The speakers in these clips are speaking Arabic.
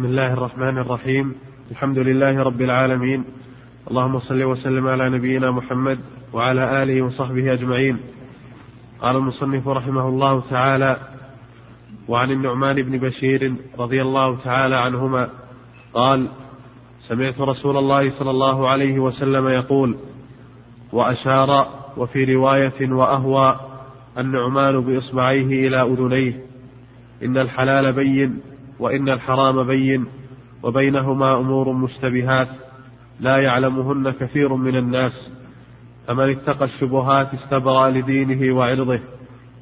بسم الله الرحمن الرحيم. الحمد لله رب العالمين. اللهم صل وسلم على نبينا محمد وعلى آله وصحبه أجمعين. قال المصنف رحمه الله تعالى وعن النعمان بن بشير رضي الله تعالى عنهما قال سمعت رسول الله صلى الله عليه وسلم يقول وأشار وفي رواية وأهوى النعمان بإصبعيه إلى أذنيه. إن الحلال بين وإن الحرام بين وبينهما أمور مشتبهات لا يعلمهن كثير من الناس فمن اتقى الشبهات استبرأ لدينه وعرضه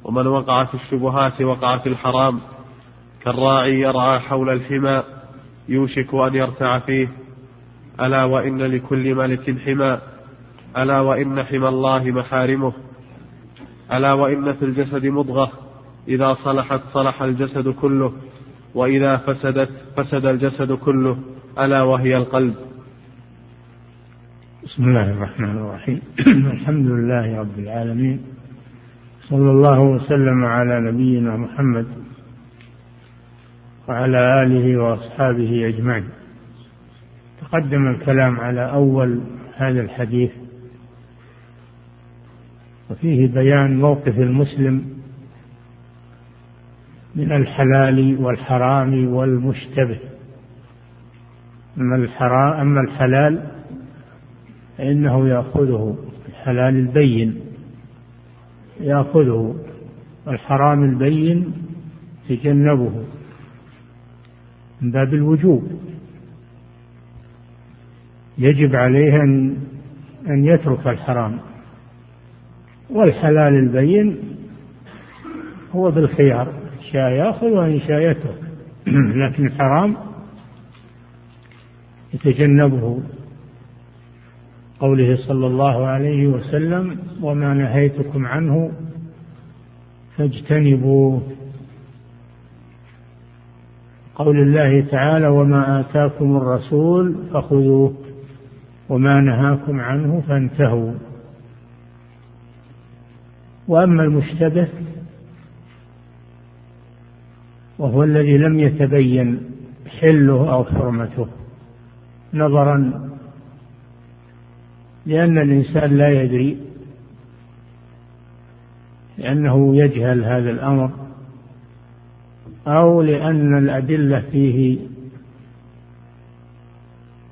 ومن وقع في الشبهات وقع في الحرام كالراعي يرعى حول الحمى يوشك أن يرتع فيه ألا وإن لكل ملك حمى ألا وإن حمى الله محارمه ألا وإن في الجسد مضغة إذا صلحت صلح الجسد كله. وإذا فسدت فسد الجسد كله ألا وهي القلب. بسم الله الرحمن الرحيم. الحمد لله رب العالمين. صلى الله وسلم على نبينا محمد وعلى آله وأصحابه أجمعين. تقدم الكلام على أول هذا الحديث وفيه بيان موقف المسلم من الحلال والحرام والمشتبه. أما الحرام أما الحلال فإنه يأخذه الحلال البين يأخذه الحرام البين يتجنبه من باب الوجوب. يجب عليه أن أن يترك الحرام. والحلال البين هو بالخيار. شاء يأخذ وإن شاء يترك. لكن الحرام يتجنبه قوله صلى الله عليه وسلم وما نهيتكم عنه فاجتنبوه. قول الله تعالى وما آتاكم الرسول فخذوه وما نهاكم عنه فانتهوا. وأما المشتبه وهو الذي لم يتبين حله أو حرمته. نظرا لأن الإنسان لا يدري لأنه يجهل هذا الأمر أو لأن الأدلة فيه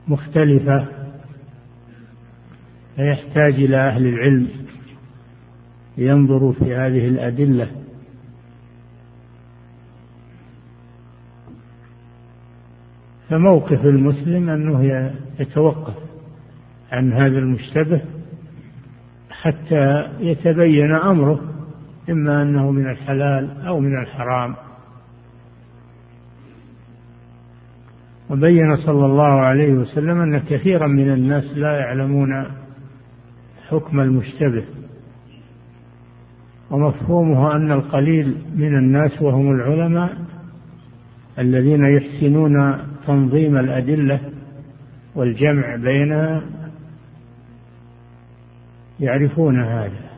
مختلفة فيحتاج إلى أهل العلم لينظروا في هذه الأدلة. فموقف المسلم أنه يتوقف عن هذا المشتبه حتى يتبين أمره إما أنه من الحلال أو من الحرام. وبين صلى الله عليه وسلم أن كثيرا من الناس لا يعلمون حكم المشتبه ومفهومه أن القليل من الناس وهم العلماء الذين يحسنون تنظيم الأدلة والجمع بينها يعرفون هذا.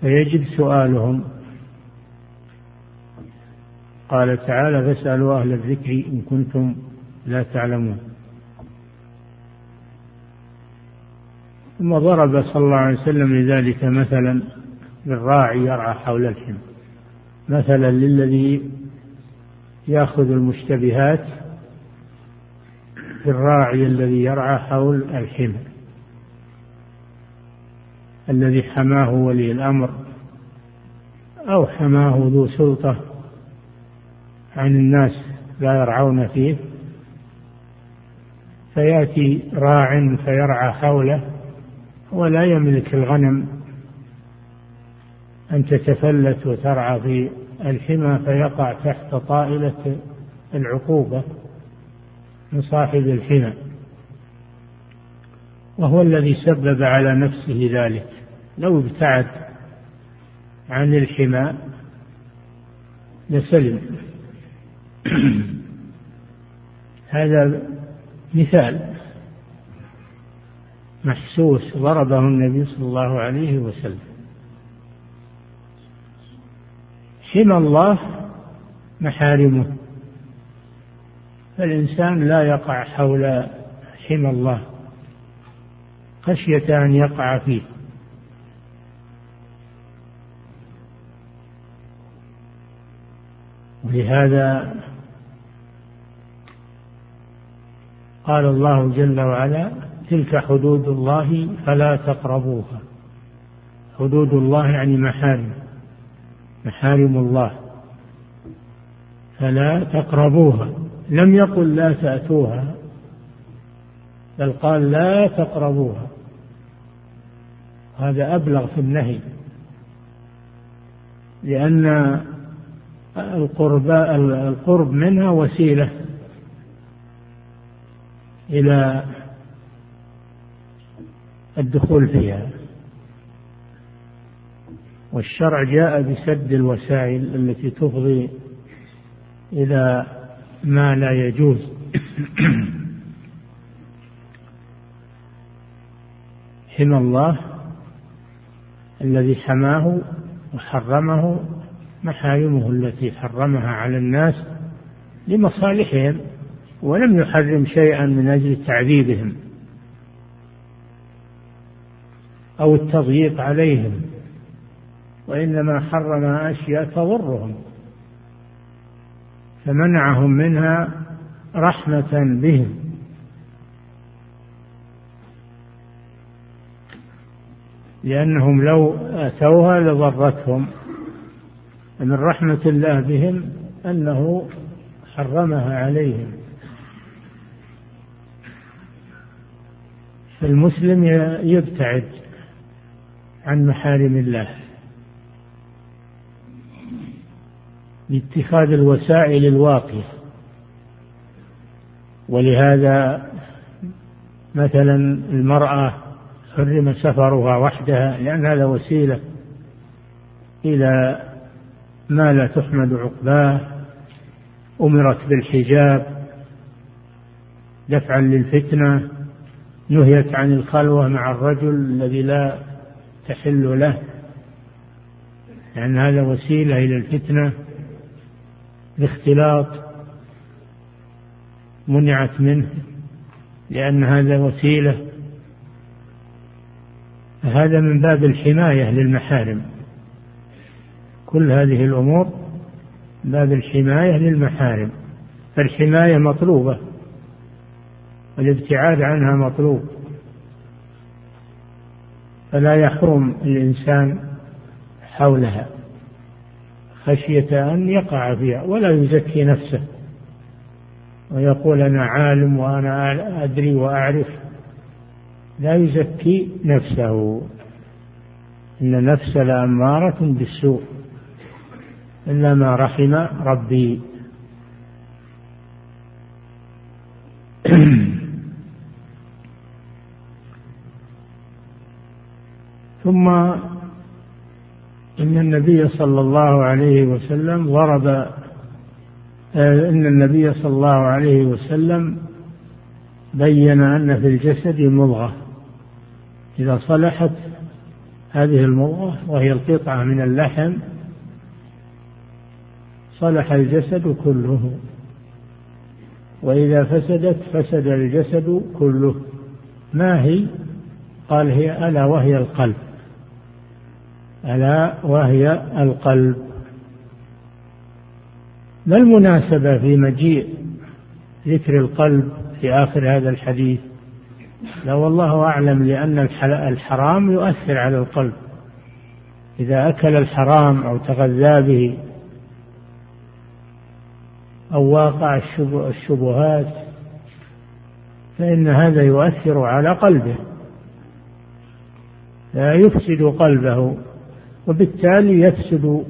فيجب سؤالهم. قال تعالى فاسألوا أهل الذكر إن كنتم لا تعلمون. ثم ضرب صلى الله عليه وسلم لذلك مثلا بالراعي يرعى حول الحمى. مثلا للذي ياخذ المشتبهات في الراعي الذي يرعى حول الحمى الذي حماه ولي الأمر أو حماه ذو سلطة عن الناس لا يرعون فيه فيأتي راع فيرعى حوله ولا يملك الغنم أن تتفلت وترعى في الحمى فيقع تحت طائلة العقوبة من صاحب الحمى وهو الذي سبب على نفسه ذلك. لو ابتعد عن الحمى لسلم. هذا مثال محسوس ضربه النبي صلى الله عليه وسلم. حمى الله محارمه. فالإنسان لا يقع حول حمى الله خشية أن يقع فيه. ولهذا قال الله جل وعلا تلك حدود الله فلا تقربوها. حدود الله يعني محارم. محارم الله. فلا تقربوها. لم يقل لا تأتوها بل قال لا تقربوها. هذا أبلغ في النهي. لأن القرب القرب منها وسيلة إلى الدخول فيها. والشرع جاء بسد الوسائل التي تفضي إلى ما لا يجوز. حمى الله الذي حماه وحرمه محارمه التي حرمها على الناس لمصالحهم ولم يحرم شيئا من أجل تعذيبهم أو التضييق عليهم. وإنما حرم أشياء تضرهم فمنعهم منها رحمة بهم. لأنهم لو أتوها لضرتهم من رحمة الله بهم أنه حرمها عليهم. فالمسلم يبتعد عن محارم الله. باتخاذ الوسائل الواقية ولهذا مثلا المرأة حرم سفرها وحدها لأن هذا وسيلة إلى ما لا تحمد عقباه أمرت بالحجاب دفعا للفتنة نهيت عن الخلوة مع الرجل الذي لا تحل له لأن هذا وسيلة إلى الفتنة. الاختلاط منعت منه لأن هذا وسيلة. هذا من باب الحماية للمحارم. كل هذه الأمور باب الحماية للمحارم. فالحماية مطلوبة والابتعاد عنها مطلوب. فلا يحرم الإنسان حولها. خشية أن يقع فيها ولا يزكي نفسه. ويقول أنا عالم وأنا أدري وأعرف. لا يزكي نفسه. إن النفس لأمارة بالسوء. إلا ما رحم ربي ثم إن النبي صلى الله عليه وسلم ضرب إن النبي صلى الله عليه وسلم بين أن في الجسد مضغة. إذا صلحت هذه المضغة وهي القطعة من اللحم صلح الجسد كله. وإذا فسدت فسد الجسد كله. ما هي؟ قال هي ألا وهي القلب. ألا وهي القلب. ما المناسبة في مجيء ذكر القلب في آخر هذا الحديث؟ لا والله أعلم لأن الحرام يؤثر على القلب. إذا أكل الحرام أو تغذى به أو واقع الشبهات فإن هذا يؤثر على قلبه. لا يفسد قلبه. وبالتالي يفسد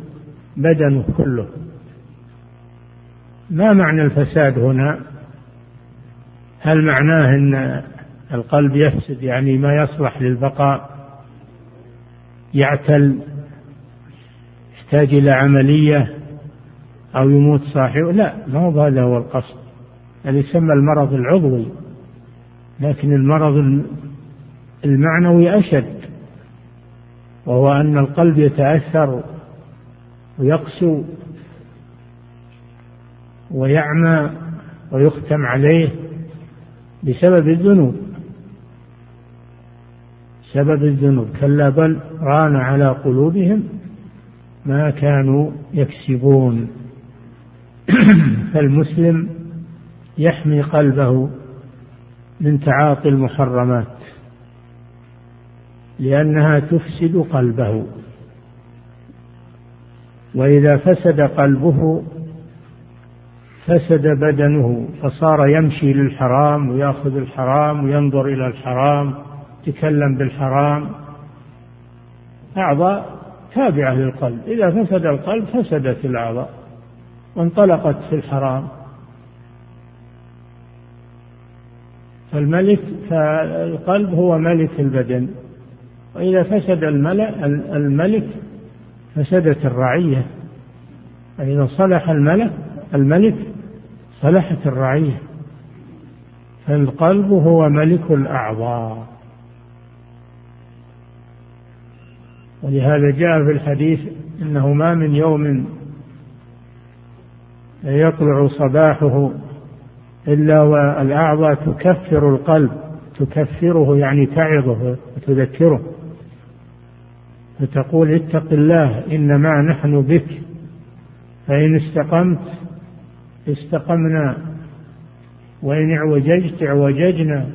بدنه كله. ما معنى الفساد هنا؟ هل معناه إن القلب يفسد يعني ما يصلح للبقاء يعتل يحتاج إلى عملية أو يموت صاحبه؟ لا ما هو هذا هو القصد. هذا يسمى المرض العضوي لكن المرض المعنوي أشد. وهو أن القلب يتأثر ويقسو ويعمى ويختم عليه بسبب الذنوب. سبب الذنوب. كلا بل ران على قلوبهم ما كانوا يكسبون. فالمسلم يحمي قلبه من تعاطي المحرمات. لأنها تفسد قلبه. وإذا فسد قلبه فسد بدنه فصار يمشي للحرام ويأخذ الحرام وينظر إلى الحرام يتكلم بالحرام. أعضاء تابعة للقلب. إذا فسد القلب فسدت الأعضاء. وانطلقت في الحرام. فالملك فالقلب هو ملك البدن. وإذا فسد الملك الملك فسدت الرعية. فإذا صلح الملك الملك صلحت الرعية. فالقلب هو ملك الأعضاء. ولهذا جاء في الحديث إنه ما من يوم يطلع صباحه إلا والأعضاء تكفر القلب تكفره يعني تعظه وتذكره. فتقول اتق الله إنما نحن بك. فإن استقمت استقمنا. وإن اعوججت اعوججنا.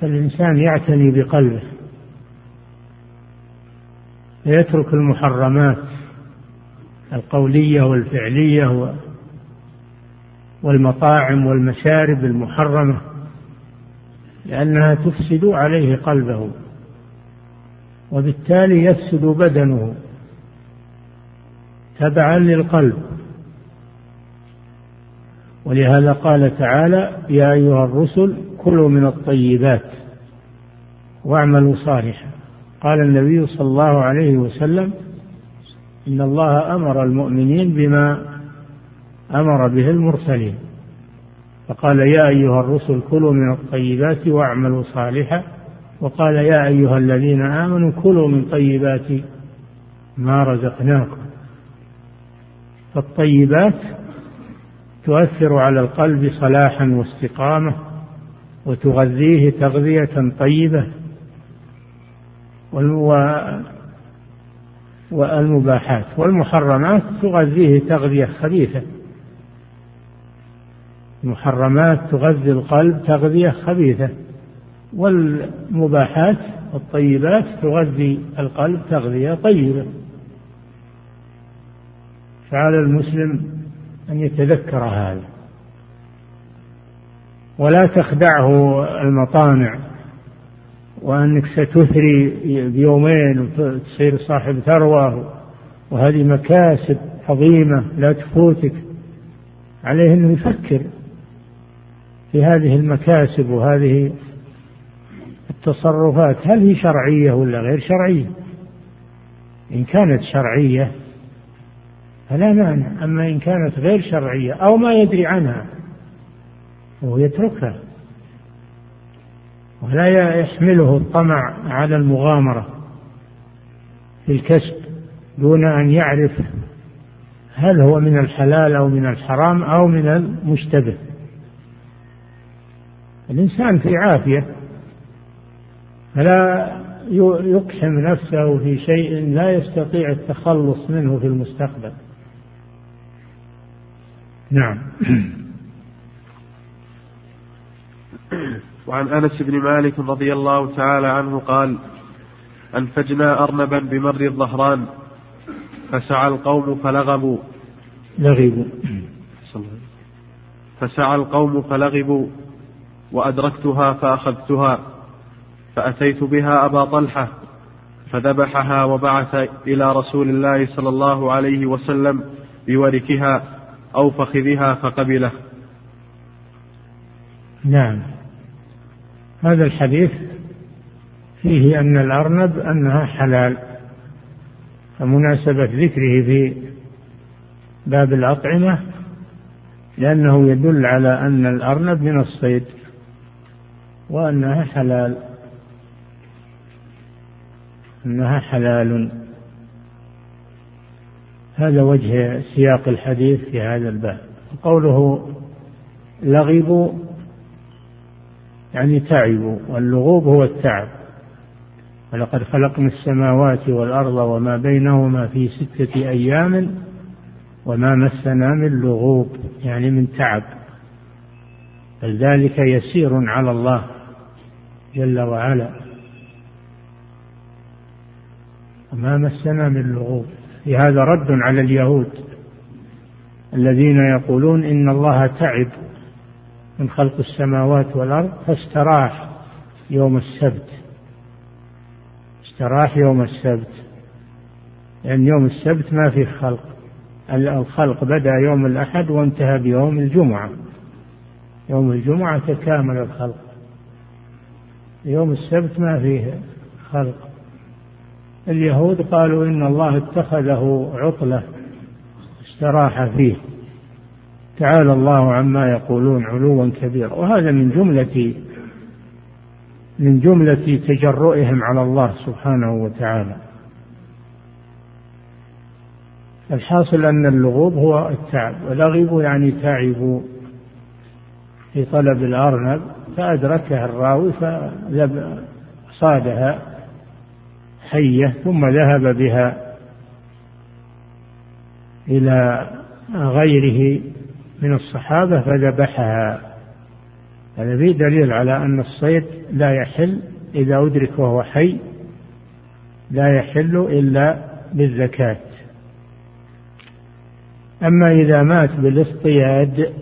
فالإنسان يعتني بقلبه. فيترك المحرمات القولية والفعلية والمطاعم والمشارب المحرمة لأنها تفسد عليه قلبه. وبالتالي يفسد بدنه تبعا للقلب. ولهذا قال تعالى يا أيها الرسل كلوا من الطيبات واعملوا صالحا. قال النبي صلى الله عليه وسلم إن الله أمر المؤمنين بما أمر به المرسلين. فقال يا أيها الرسل كلوا من الطيبات واعملوا صالحا. وقال يا أيها الذين آمنوا كلوا من طيبات ما رزقناكم. فالطيبات تؤثر على القلب صلاحا واستقامة وتغذيه تغذية طيبة والمباحات والمحرمات تغذيه تغذية خبيثة. المحرمات تغذي القلب تغذية خبيثة. والمباحات الطيبات تغذي القلب تغذية طيبة. فعلى المسلم أن يتذكر هذا. ولا تخدعه المطامع وأنك ستثري بيومين وتصير صاحب ثروة وهذه مكاسب عظيمة لا تفوتك. عليه أنه يفكر في هذه المكاسب وهذه التصرفات هل هي شرعية ولا غير شرعية؟ إن كانت شرعية فلا مانع أما إن كانت غير شرعية أو ما يدري عنها وهو يتركها. ولا يحمله الطمع على المغامرة في الكسب دون أن يعرف هل هو من الحلال أو من الحرام أو من المشتبه. الإنسان في عافية فلا يقحم نفسه في شيء لا يستطيع التخلص منه في المستقبل. نعم. وعن أنس بن مالك رضي الله تعالى عنه قال أنفجنا أرنبا بمر الظهران فسعى القوم فلغبوا. لغبوا. فسعى القوم فلغبوا وأدركتها فأخذتها. فأتيت بها أبا طلحة فذبحها وبعث إلى رسول الله صلى الله عليه وسلم بوركها أو فخذها فقبله. نعم. هذا الحديث فيه أن الأرنب أنها حلال فمناسبة ذكره في باب الأطعمة لأنه يدل على أن الأرنب من الصيد وأنها حلال. أنها حلال. هذا وجه سياق الحديث في هذا الباب. قوله لغبوا يعني تعبوا واللغوب هو التعب. ولقد خلقنا السماوات والأرض وما بينهما في ستة أيام وما مسنا من لغوب يعني من تعب. بل ذلك يسير على الله جل وعلا. وما مسنا من لغوب. في هذا رد على اليهود الذين يقولون إن الله تعب من خلق السماوات والأرض فاستراح يوم السبت. استراح يوم السبت. لأن يوم السبت ما فيه خلق. الخلق بدأ يوم الأحد وانتهى بيوم الجمعة. يوم الجمعة تكامل الخلق. يوم السبت ما فيه خلق. اليهود قالوا إن الله اتخذه عطلة استراح فيه. تعالى الله عما يقولون علوا كبيرا. وهذا من جملة من جملة تجرؤهم على الله سبحانه وتعالى. الحاصل أن اللغوب هو التعب ولغبوا يعني تعبوا في طلب الأرنب فأدركها الراوي فصادها. حية ثم ذهب بها إلى غيره من الصحابة فذبحها. هذا فيه دليل على أن الصيد لا يحل إذا أدرك وهو حي لا يحل إلا بالزكاة. أما إذا مات بالاصطياد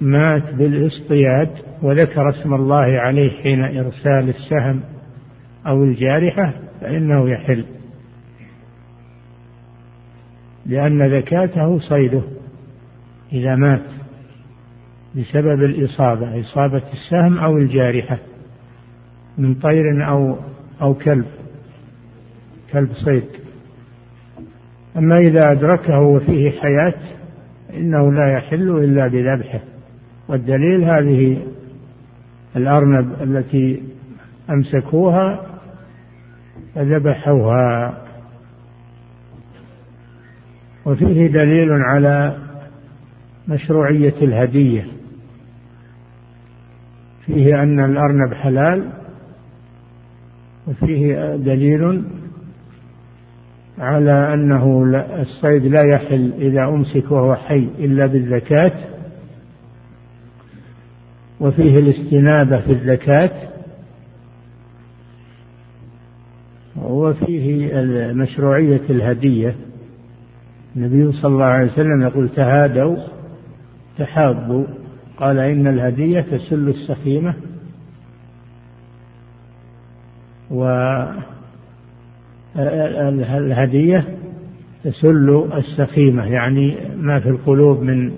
مات بالاصطياد وذكر اسم الله عليه حين إرسال السهم أو الجارحة فإنه يحل. لأن زكاته صيده إذا مات بسبب الإصابة إصابة السهم أو الجارحة من طير أو أو كلب كلب صيد. أما إذا أدركه وفيه حياة إنه لا يحل إلا بذبحه. والدليل هذه الأرنب التي أمسكوها فذبحوها. وفيه دليل على مشروعية الهدية. فيه أن الأرنب حلال وفيه دليل على أنه الصيد لا يحل إذا أمسك وهو حي إلا بالزكاة. وفيه الاستنابة في الزكاة. وفيه مشروعية الهدية. النبي صلى الله عليه وسلم يقول تهادوا تحابوا. قال إن الهدية تسل السخيمة. والهدية تسل السخيمة يعني ما في القلوب من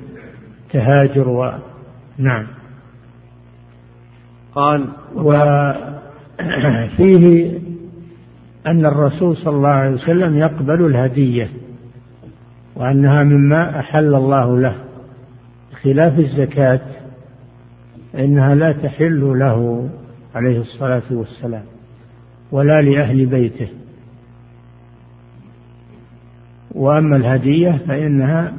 تهاجر و نعم. قال وفيه أن الرسول صلى الله عليه وسلم يقبل الهدية وأنها مما أحل الله له. خلاف الزكاة إنها لا تحل له عليه الصلاة والسلام ولا لأهل بيته. وأما الهدية فإنها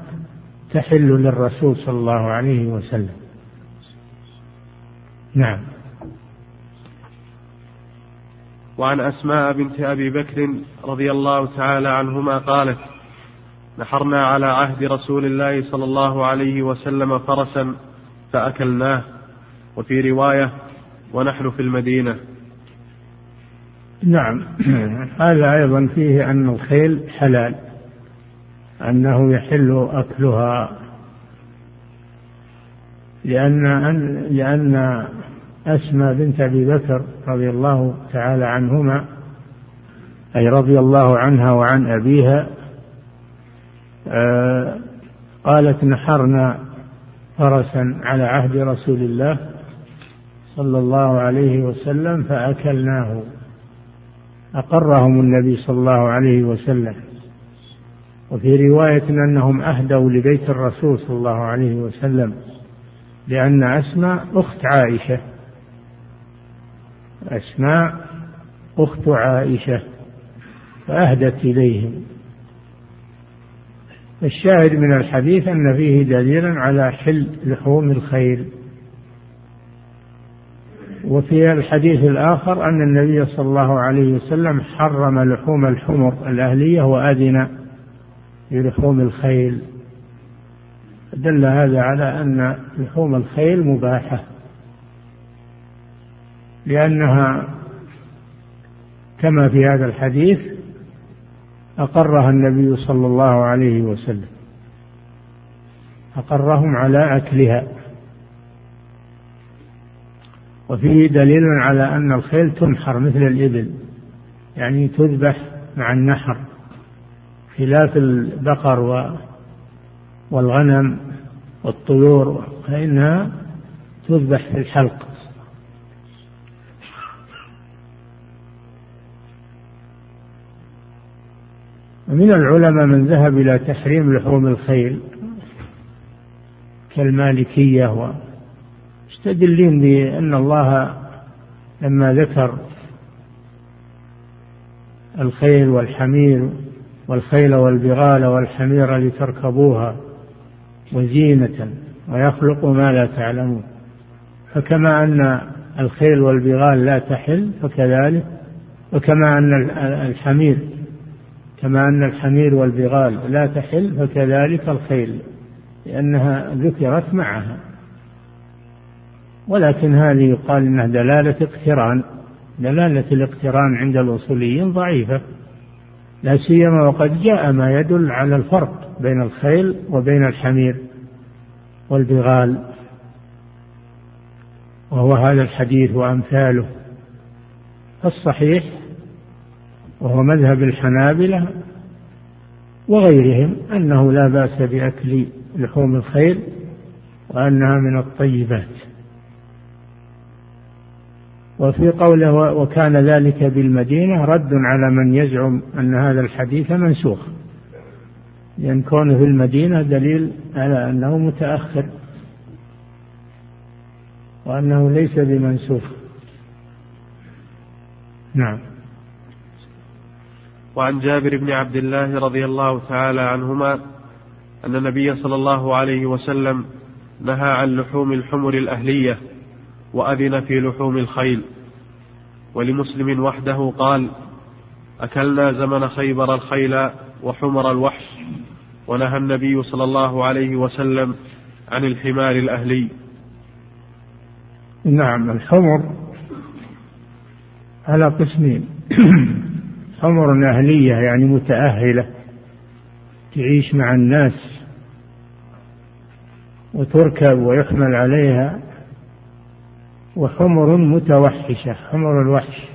تحل للرسول صلى الله عليه وسلم. نعم. وعن أسماء بنت أبي بكر رضي الله تعالى عنهما قالت نحرنا على عهد رسول الله صلى الله عليه وسلم فرسا فأكلناه. وفي رواية ونحن في المدينة. نعم. هذا أيضا فيه أن الخيل حلال أنه يحل أكلها لأن لأن أسمى بنت أبي بكر رضي الله تعالى عنهما أي رضي الله عنها وعن أبيها آه، قالت نحرنا فرسا على عهد رسول الله صلى الله عليه وسلم فأكلناه أقرهم النبي صلى الله عليه وسلم. وفي رواية أنهم أهدوا لبيت الرسول صلى الله عليه وسلم لأن أسماء أخت عائشة. أسماء أخت عائشة فأهدت إليهم. الشاهد من الحديث أن فيه دليلا على حل لحوم الخيل وفي الحديث الآخر أن النبي صلى الله عليه وسلم حرم لحوم الحمر الأهلية وأذن للحوم الخيل. دل هذا على أن لحوم الخيل مباحة. لأنها كما في هذا الحديث أقرها النبي صلى الله عليه وسلم. أقرهم على أكلها. وفيه دليل على أن الخيل تنحر مثل الإبل يعني تذبح مع النحر خلاف البقر والغنم والطيور فإنها تذبح في الحلق. ومن العلماء من ذهب إلى تحريم لحوم الخيل كالمالكية مستدلين بأن الله لما ذكر الخيل والحمير والخيل والبغال والحمير لتركبوها وزينة ويخلق ما لا تعلمون. فكما أن الخيل والبغال لا تحل فكذلك وكما أن الحمير كما أن الحمير والبغال لا تحل فكذلك الخيل لأنها ذكرت معها. ولكن هذه يقال إنها دلالة اقتران. دلالة الاقتران عند الأصوليين ضعيفة. لا سيما وقد جاء ما يدل على الفرق بين الخيل وبين الحمير والبغال. وهو هذا الحديث وأمثاله. الصحيح وهو مذهب الحنابلة وغيرهم أنه لا بأس بأكل لحوم الخيل وأنها من الطيبات. وفي قوله وكان ذلك بالمدينة رد على من يزعم أن هذا الحديث منسوخ. لأن كونه في المدينة دليل على أنه متأخر وأنه ليس بمنسوخ. نعم. وعن جابر بن عبد الله رضي الله تعالى عنهما أن النبي صلى الله عليه وسلم نهى عن لحوم الحمر الأهلية وأذن في لحوم الخيل. ولمسلم وحده قال أكلنا زمن خيبر الخيل وحمر الوحش ونهى النبي صلى الله عليه وسلم عن الحمار الأهلي. نعم الحمر على قسمين. حمر أهلية يعني متأهلة تعيش مع الناس وتركب ويحمل عليها وحمر متوحشة حمر الوحش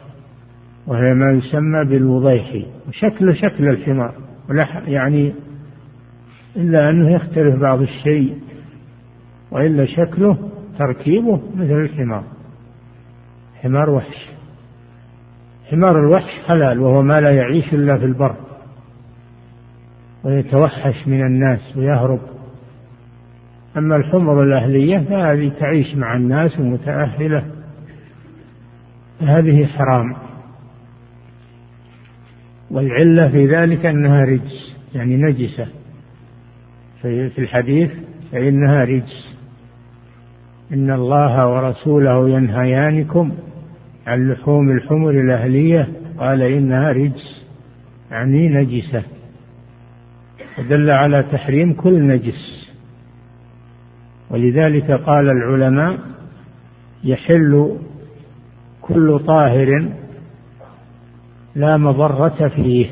وهي ما يسمى بالوضيح وشكل شكل الحمار يعني إلا أنه يختلف بعض الشيء وإلا شكله تركيبه مثل الحمار حمار وحش. حمار الوحش حلال وهو ما لا يعيش إلا في البر ويتوحش من الناس ويهرب. أما الحمر الأهلية فهذه تعيش مع الناس ومتأهلة. هذه حرام. والعلة في ذلك أنها رجس يعني نجسة. في الحديث فإنها رجس. إن الله ورسوله ينهيانكم عن لحوم الحمر الأهلية. قال إنها رجس يعني نجسة. ودل على تحريم كل نجس. ولذلك قال العلماء يحل كل طاهر لا مضرة فيه.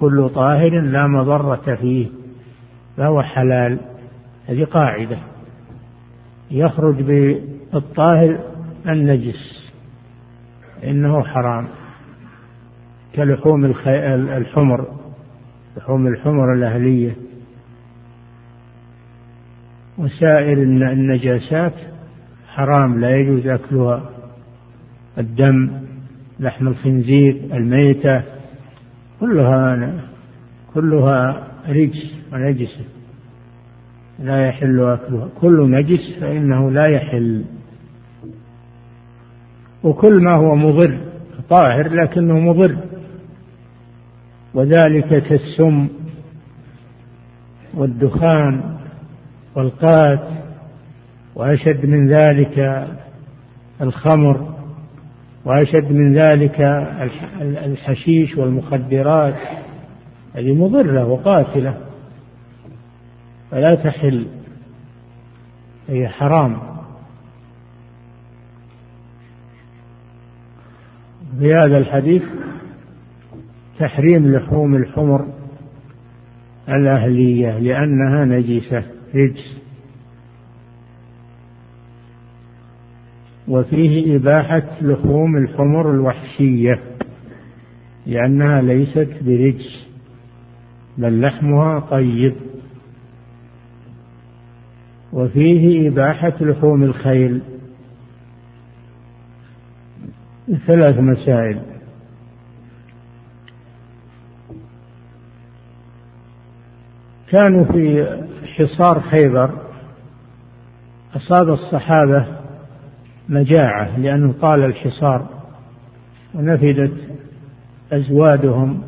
كل طاهر لا مضرة فيه. فهو حلال. هذه قاعدة. يخرج بالطاهر النجس. إنه حرام. كلحوم الحمر لحوم الحمر الأهلية. وسائر النجاسات حرام لا يجوز أكلها. الدم لحم الخنزير الميتة كلها كلها رجس ونجسة لا يحل أكلها. كل نجس فإنه لا يحل. وكل ما هو مضر طاهر لكنه مضر. وذلك كالسم والدخان والقات وأشد من ذلك الخمر وأشد من ذلك الحشيش والمخدرات. هذه مضرة وقاتلة فلا تحل هي حرام. في هذا الحديث تحريم لحوم الحمر الأهلية لأنها نجسة رجس. وفيه إباحة لحوم الحمر الوحشية لأنها ليست برجس بل لحمها طيب. وفيه إباحة لحوم الخيل ثلاث مسائل. كانوا في حصار خيبر أصاب الصحابة مجاعة لأنه طال الحصار ونفدت أزوادهم.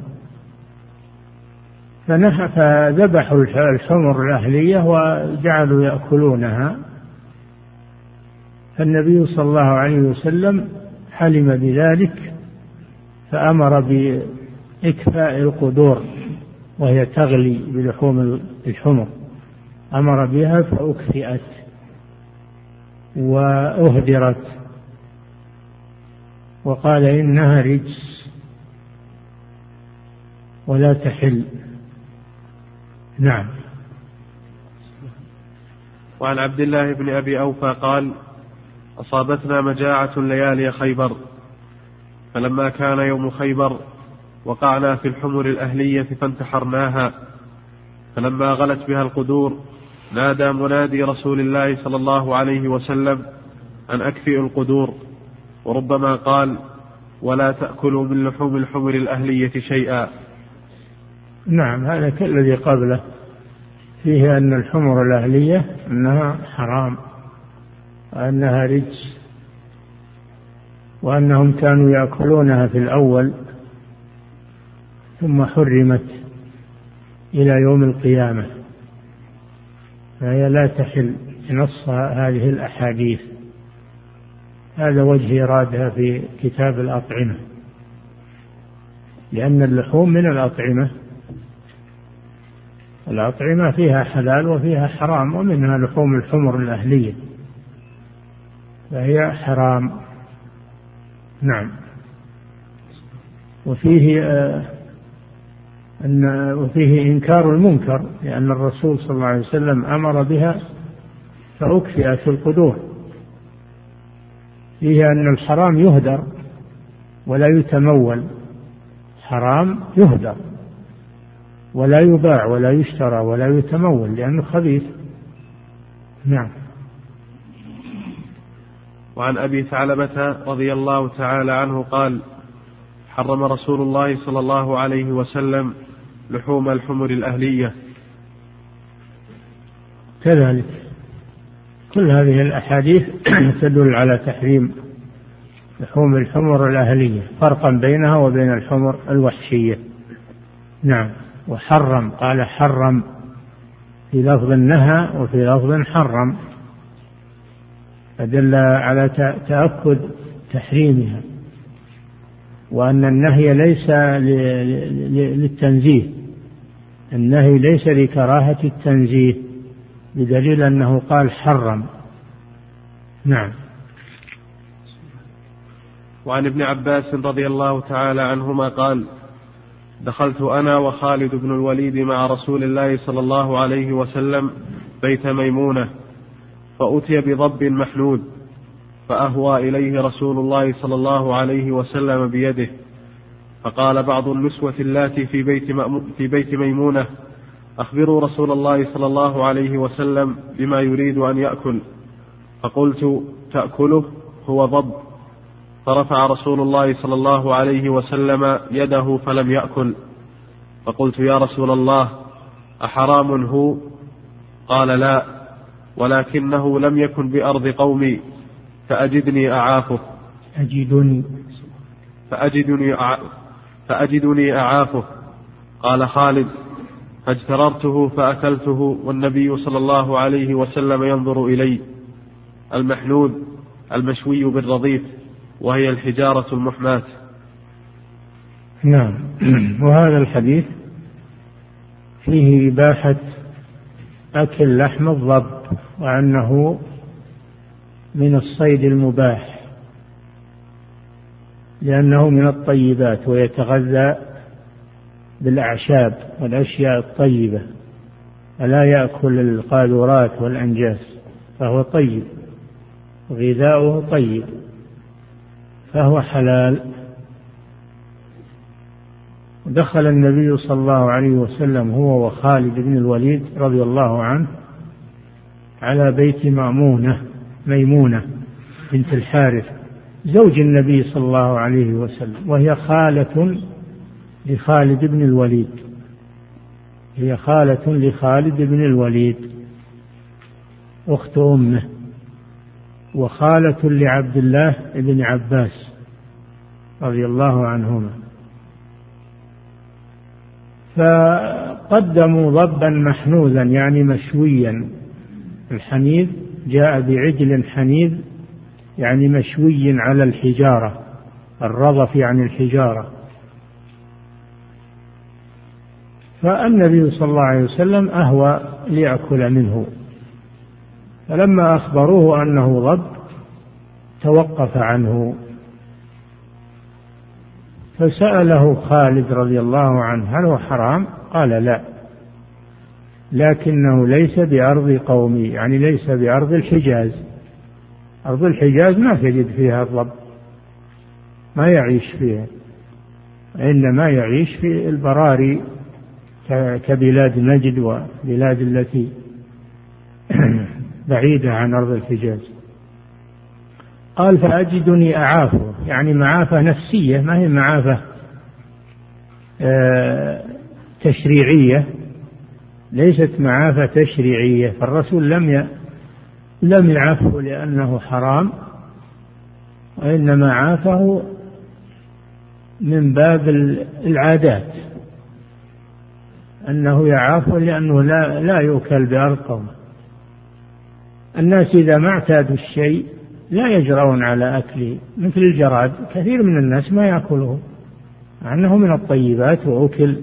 فذبحوا الحمر الأهلية وجعلوا يأكلونها. فالنبي صلى الله عليه وسلم حلم بذلك فأمر بإكفاء القدور وهي تغلي بلحوم الحمر أمر بها فأكفئت وأهدرت. وقال إنها رجس ولا تحل. نعم. وعن عبد الله بن أبي أوفى قال أصابتنا مجاعة ليالي خيبر فلما كان يوم خيبر وقعنا في الحمر الأهلية فانتحرناها فلما غلت بها القدور نادى منادي رسول الله صلى الله عليه وسلم أن أكفئوا القدور وربما قال ولا تأكلوا من لحوم الحمر الأهلية شيئا. نعم هذا كالذي قبله فيه أن الحمر الأهلية أنها حرام. وأنها رجس. وأنهم كانوا يأكلونها في الأول ثم حرمت إلى يوم القيامة. فهي لا تحل نص هذه الأحاديث. هذا وجه إرادها في كتاب الأطعمة. لأن اللحوم من الأطعمة. الأطعمة فيها حلال وفيها حرام ومنها لحوم الحمر الأهلية. فهي حرام. نعم. وفيه آه أن وفيه إنكار المنكر لأن الرسول صلى الله عليه وسلم أمر بها فأكفئت في القدور. فيه أن الحرام يهدر ولا يتمول. حرام يهدر ولا يباع ولا يشترى ولا يتمول لأنه خبيث. نعم. وعن أبي ثعلبة رضي الله تعالى عنه قال حرم رسول الله صلى الله عليه وسلم لحوم الحمر الأهلية. كذلك كل هذه الأحاديث تدل على تحريم لحوم الحمر الأهلية فرقا بينها وبين الحمر الوحشية. نعم وحرم قال حرم في لفظ نهى وفي لفظ حرم. فدل على تأكد تحريمها وأن النهي ليس للتنزيه النهي ليس لكراهة التنزيه بدليل أنه قال حرم. نعم. وعن ابن عباس رضي الله تعالى عنهما قال دخلت أنا وخالد بن الوليد مع رسول الله صلى الله عليه وسلم بيت ميمونة فأتي بضب محنود فأهوى إليه رسول الله صلى الله عليه وسلم بيده فقال بعض النسوة اللاتي في بيت, في بيت ميمونة أخبروا رسول الله صلى الله عليه وسلم بما يريد أن يأكل فقلت تأكله هو ضب فرفع رسول الله صلى الله عليه وسلم يده فلم يأكل فقلت يا رسول الله أحرام هو؟ قال لا. ولكنه لم يكن بأرض قومي فأجدني أعافه. أجدني. فأجدني فأجدني أعافه. قال خالد فاجتررته فأكلته والنبي صلى الله عليه وسلم ينظر إلي. المحنود المشوي بالرضيف وهي الحجارة المحماة. نعم. وهذا الحديث فيه إباحة أكل لحم الضب. وأنه من الصيد المباح لأنه من الطيبات ويتغذى بالأعشاب والأشياء الطيبة ألا يأكل القاذورات والأنجاس فهو طيب غذاؤه طيب فهو حلال. دخل النبي صلى الله عليه وسلم هو وخالد بن الوليد رضي الله عنه على بيت مأمونة ميمونة بنت الحارث زوج النبي صلى الله عليه وسلم وهي خالة لخالد بن الوليد. هي خالة لخالد بن الوليد أخت أمه وخالة لعبد الله بن عباس رضي الله عنهما. فقدموا ضبا محنوذا يعني مشويا. الحنيذ جاء بعجل حنيذ يعني مشوي على الحجارة الرضف يعني الحجارة. فالنبي صلى الله عليه وسلم أهوى ليأكل منه. فلما أخبروه أنه ضب توقف عنه. فسأله خالد رضي الله عنه هل هو حرام؟ قال لا. لكنه ليس بأرض قومي يعني ليس بأرض الحجاز. أرض الحجاز ما تجد فيها الضب ما يعيش فيها إنما يعيش في البراري كبلاد نجد وبلاد التي بعيدة عن أرض الحجاز. قال فأجدني أعافه يعني معافة نفسية ما هي معافة آه، تشريعية ليست معافة تشريعية فالرسول لم لم يعفه لأنه حرام وإنما عافه من باب العادات. أنه يعافه لأنه لا لا يؤكل بأرض الناس إذا ما اعتادوا الشيء لا يجرؤون على أكله مثل الجراد كثير من الناس ما يأكله مع أنه من الطيبات وأكل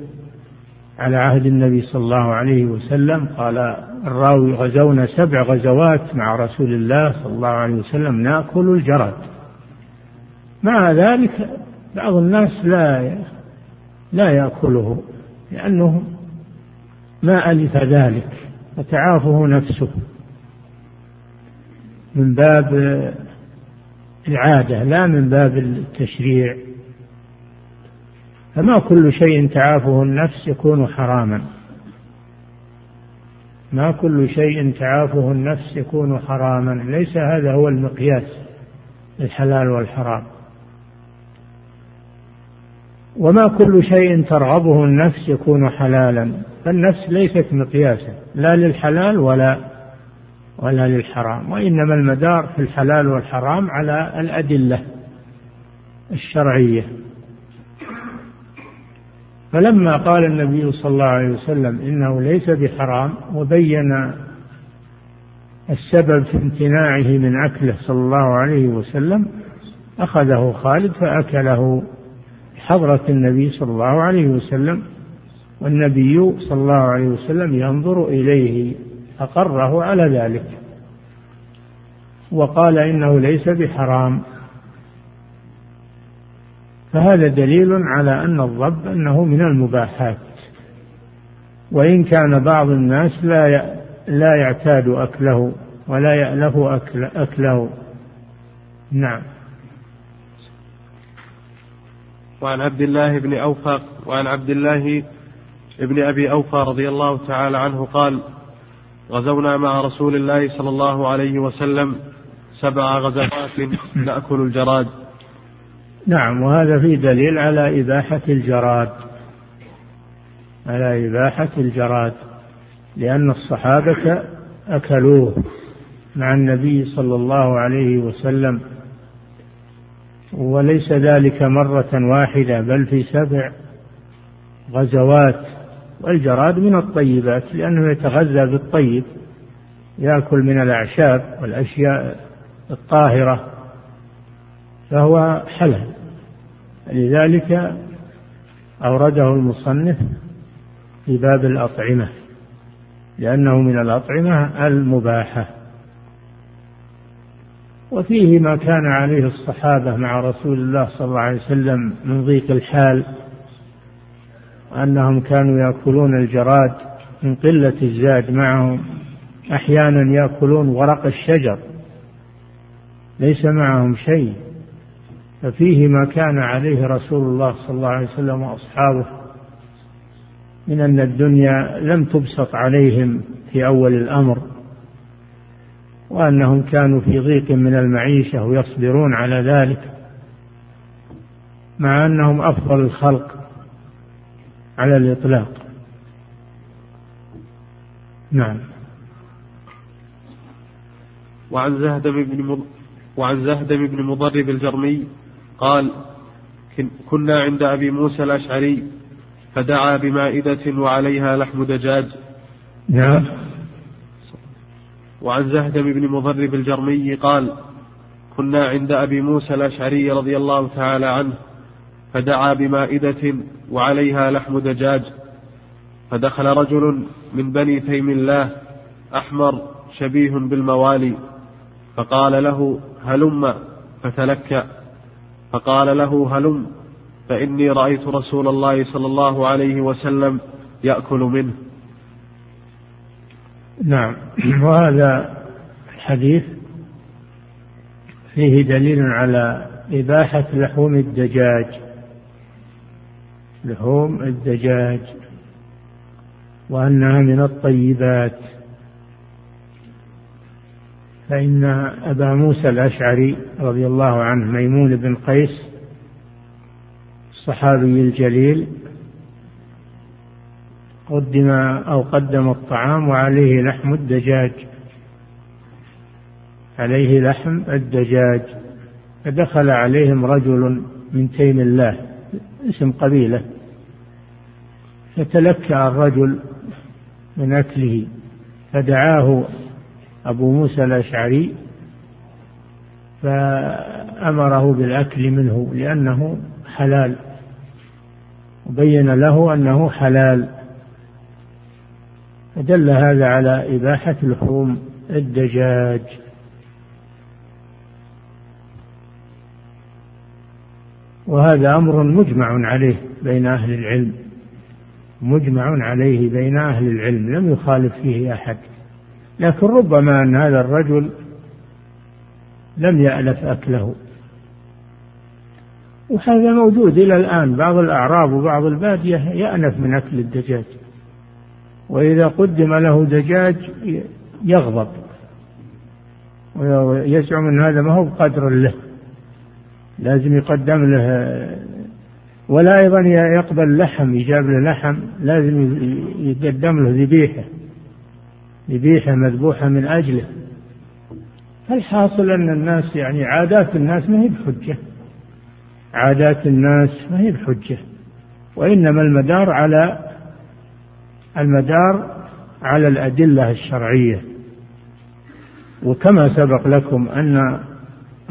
على عهد النبي صلى الله عليه وسلم قال الراوي غزونا سبع غزوات مع رسول الله صلى الله عليه وسلم نأكل الجراد. مع ذلك بعض الناس لا لا يأكله لأنه ما ألف ذلك فتعافه نفسه من باب العادة لا من باب التشريع. فما كل شيء تعافه النفس يكون حراما. ما كل شيء تعافه النفس يكون حراما. ليس هذا هو المقياس الحلال والحرام. وما كل شيء ترغبه النفس يكون حلالا. فالنفس ليست مقياسا لا للحلال ولا ولا للحرام. وإنما المدار في الحلال والحرام على الأدلة الشرعية. فلما قال النبي صلى الله عليه وسلم إنه ليس بحرام وبين السبب في امتناعه من أكله صلى الله عليه وسلم أخذه خالد فأكله حضرة النبي صلى الله عليه وسلم والنبي صلى الله عليه وسلم ينظر إليه اقره على ذلك وقال إنه ليس بحرام. فهذا دليل على أن الضب أنه من المباحات. وإن كان بعض الناس لا لا يعتاد أكله ولا يألف أكل أكله. نعم. وعن عبد الله بن أوفى وعن عبد الله بن أبي أوفى رضي الله تعالى عنه قال غزونا مع رسول الله صلى الله عليه وسلم سبع غزوات نأكل الجراد. نعم وهذا فيه دليل على إباحة الجراد. على إباحة الجراد لأن الصحابة أكلوه مع النبي صلى الله عليه وسلم. وليس ذلك مرة واحدة بل في سبع غزوات. والجراد من الطيبات لأنه يتغذى بالطيب يأكل من الأعشاب والأشياء الطاهرة. فهو حلال لذلك أورده المصنف في باب الأطعمة لأنه من الأطعمة المباحة. وفيه ما كان عليه الصحابة مع رسول الله صلى الله عليه وسلم من ضيق الحال أنهم كانوا يأكلون الجراد من قلة الزاد معهم أحيانا يأكلون ورق الشجر ليس معهم شيء. ففيه ما كان عليه رسول الله صلى الله عليه وسلم وأصحابه من أن الدنيا لم تبسط عليهم في أول الأمر وأنهم كانوا في ضيق من المعيشة ويصبرون على ذلك مع أنهم أفضل الخلق على الإطلاق. نعم. وعن زهدم بن وعن زهدم بن مضرب الجرمي قال كنا عند أبي موسى الأشعري فدعا بمائدة وعليها لحم دجاج. نعم وعن زهدم بن مضرب الجرمي قال كنا عند أبي موسى الأشعري رضي الله تعالى عنه فدعا بمائدة وعليها لحم دجاج فدخل رجل من بني تيم الله أحمر شبيه بالموالي فقال له هلم فتلكأ. فقال له هلم فإني رأيت رسول الله صلى الله عليه وسلم يأكل منه. نعم. وهذا الحديث فيه دليل على إباحة لحوم الدجاج. لحوم الدجاج وأنها من الطيبات. فإن أبا موسى الأشعري رضي الله عنه ميمون بن قيس الصحابي الجليل قدم أو قدم الطعام وعليه لحم الدجاج عليه لحم الدجاج فدخل عليهم رجل من تيم الله اسم قبيلة فتلكأ الرجل من أكله فدعاه أبو موسى الأشعري فأمره بالأكل منه لأنه حلال وبين له أنه حلال. فدل هذا على إباحة لحوم الدجاج. وهذا أمر مجمع عليه بين أهل العلم مجمع عليه بين أهل العلم لم يخالف فيه أحد. لكن ربما أن هذا الرجل لم يألف أكله. وهذا موجود إلى الآن. بعض الأعراب وبعض البادية يأنف من أكل الدجاج. وإذا قدم له دجاج يغضب. ويزعم أن هذا ما هو بقدر له. لازم يقدم له. ولا أيضا يقبل لحم يجاب له لحم لازم يقدم له ذبيحة. ذبيحة مذبوحة من أجله. فالحاصل أن الناس يعني عادات الناس ما هي بحجة. عادات الناس ما هي بحجة. وإنما المدار على المدار على الأدلة الشرعية. وكما سبق لكم أن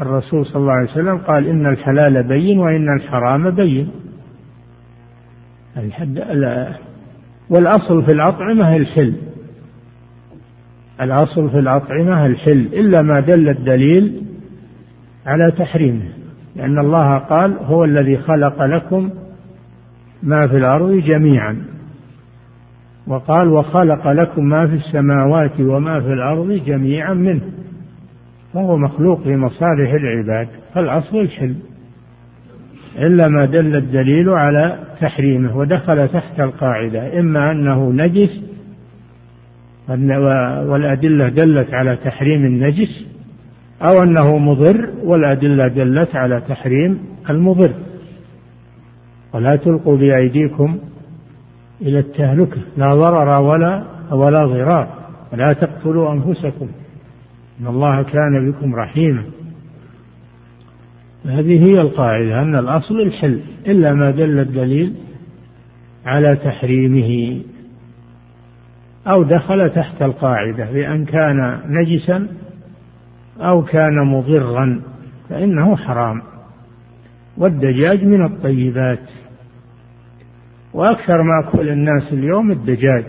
الرسول صلى الله عليه وسلم قال إن الحلال بين وإن الحرام بين. والأصل في الأطعمة الحل. الأصل في الأطعمة الحل إلا ما دل الدليل على تحريمه لأن الله قال هو الذي خلق لكم ما في الأرض جميعا وقال وخلق لكم ما في السماوات وما في الأرض جميعا منه فهو مخلوق لمصالح العباد فالأصل الحل إلا ما دل الدليل على تحريمه ودخل تحت القاعدة إما أنه نجس والأدلة دلت على تحريم النجس أو أنه مضر والأدلة دلت على تحريم المضر. ولا تلقوا بأيديكم إلى التهلكة لا ضرر ولا ولا ضرار ولا تقتلوا أنفسكم. إن الله كان بكم رحيما. هذه هي القاعدة أن الأصل الحل إلا ما دل الدليل على تحريمه. أو دخل تحت القاعدة بأن كان نجسا أو كان مضرا فإنه حرام. والدجاج من الطيبات. وأكثر ما أكل الناس اليوم الدجاج.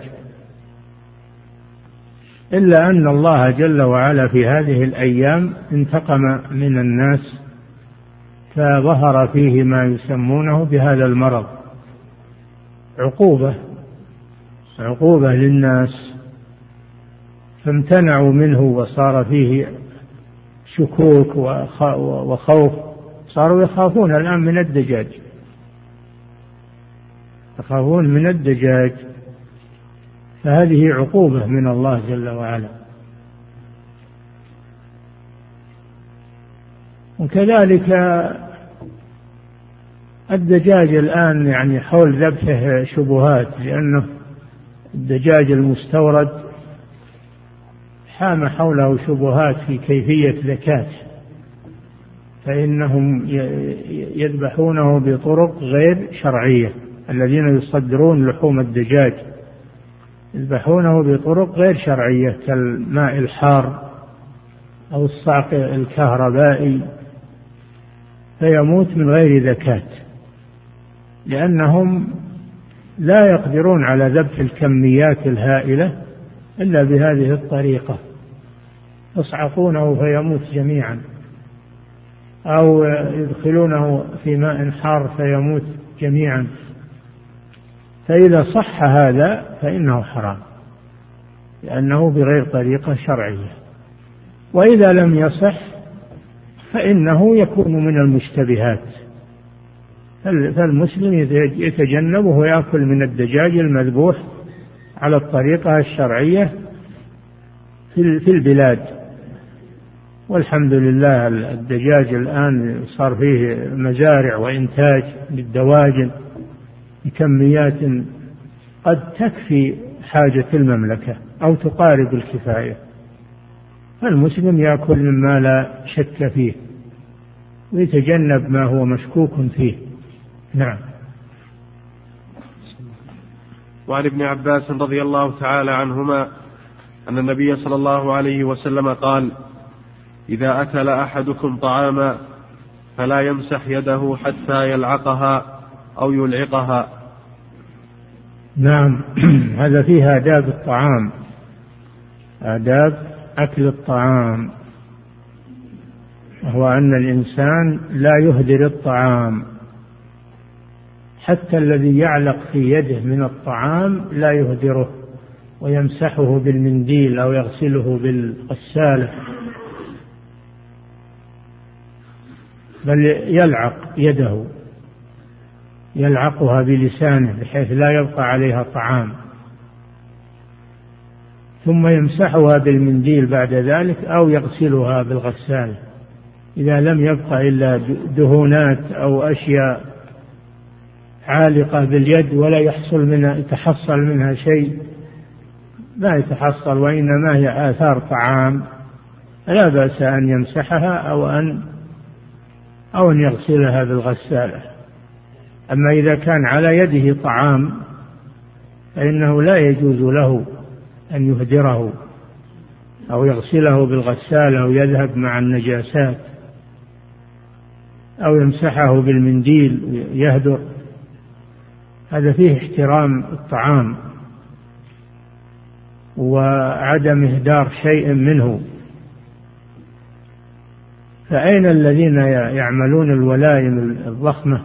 إلا أن الله جل وعلا في هذه الأيام انتقم من الناس فظهر فيه ما يسمونه بهذا المرض عقوبة. عقوبة للناس فامتنعوا منه وصار فيه شكوك وخوف صاروا يخافون الآن من الدجاج. يخافون من الدجاج. فهذه عقوبة من الله جل وعلا. وكذلك الدجاج الآن يعني حول ذبحه شبهات لأنه الدجاج المستورد حام حوله شبهات في كيفية زكاة فإنهم يذبحونه بطرق غير شرعية. الذين يصدرون لحوم الدجاج يذبحونه بطرق غير شرعية كالماء الحار أو الصعق الكهربائي فيموت من غير زكاة لأنهم لا يقدرون على ذبح الكميات الهائلة إلا بهذه الطريقة. يصعقونه فيموت جميعا. أو يدخلونه في ماء حار فيموت جميعا. فإذا صح هذا فإنه حرام لأنه بغير طريقة شرعية. وإذا لم يصح فإنه يكون من المشتبهات. فالمسلم يتجنبه ويأكل من الدجاج المذبوح على الطريقة الشرعية في البلاد. والحمد لله الدجاج الآن صار فيه مزارع وإنتاج للدواجن بكميات قد تكفي حاجة المملكة أو تقارب الكفاية. فالمسلم يأكل مما لا شك فيه ويتجنب ما هو مشكوك فيه. نعم. وعن ابن عباس رضي الله تعالى عنهما أن النبي صلى الله عليه وسلم قال إذا أكل أحدكم طعاما فلا يمسح يده حتى يلعقها أو يلعقها. نعم. هذا فيه آداب الطعام. آداب أكل الطعام. وهو أن الإنسان لا يهدر الطعام. حتى الذي يعلق في يده من الطعام لا يهدره ويمسحه بالمنديل أو يغسله بالغسالة بل يلعق يده يلعقها بلسانه بحيث لا يبقى عليها طعام. ثم يمسحها بالمنديل بعد ذلك أو يغسلها بالغسالة. إذا لم يبقى إلا دهونات أو أشياء عالقة باليد ولا يحصل منها يتحصل منها شيء. لا يتحصل وإنما هي آثار طعام. فلا بأس أن يمسحها أو أن أو أن يغسلها بالغسالة. أما إذا كان على يده طعام فإنه لا يجوز له أن يهدره أو يغسله بالغسالة أو يذهب مع النجاسات أو يمسحه بالمنديل يهدر هذا فيه احترام الطعام وعدم إهدار شيء منه. فأين الذين يعملون الولائم الضخمة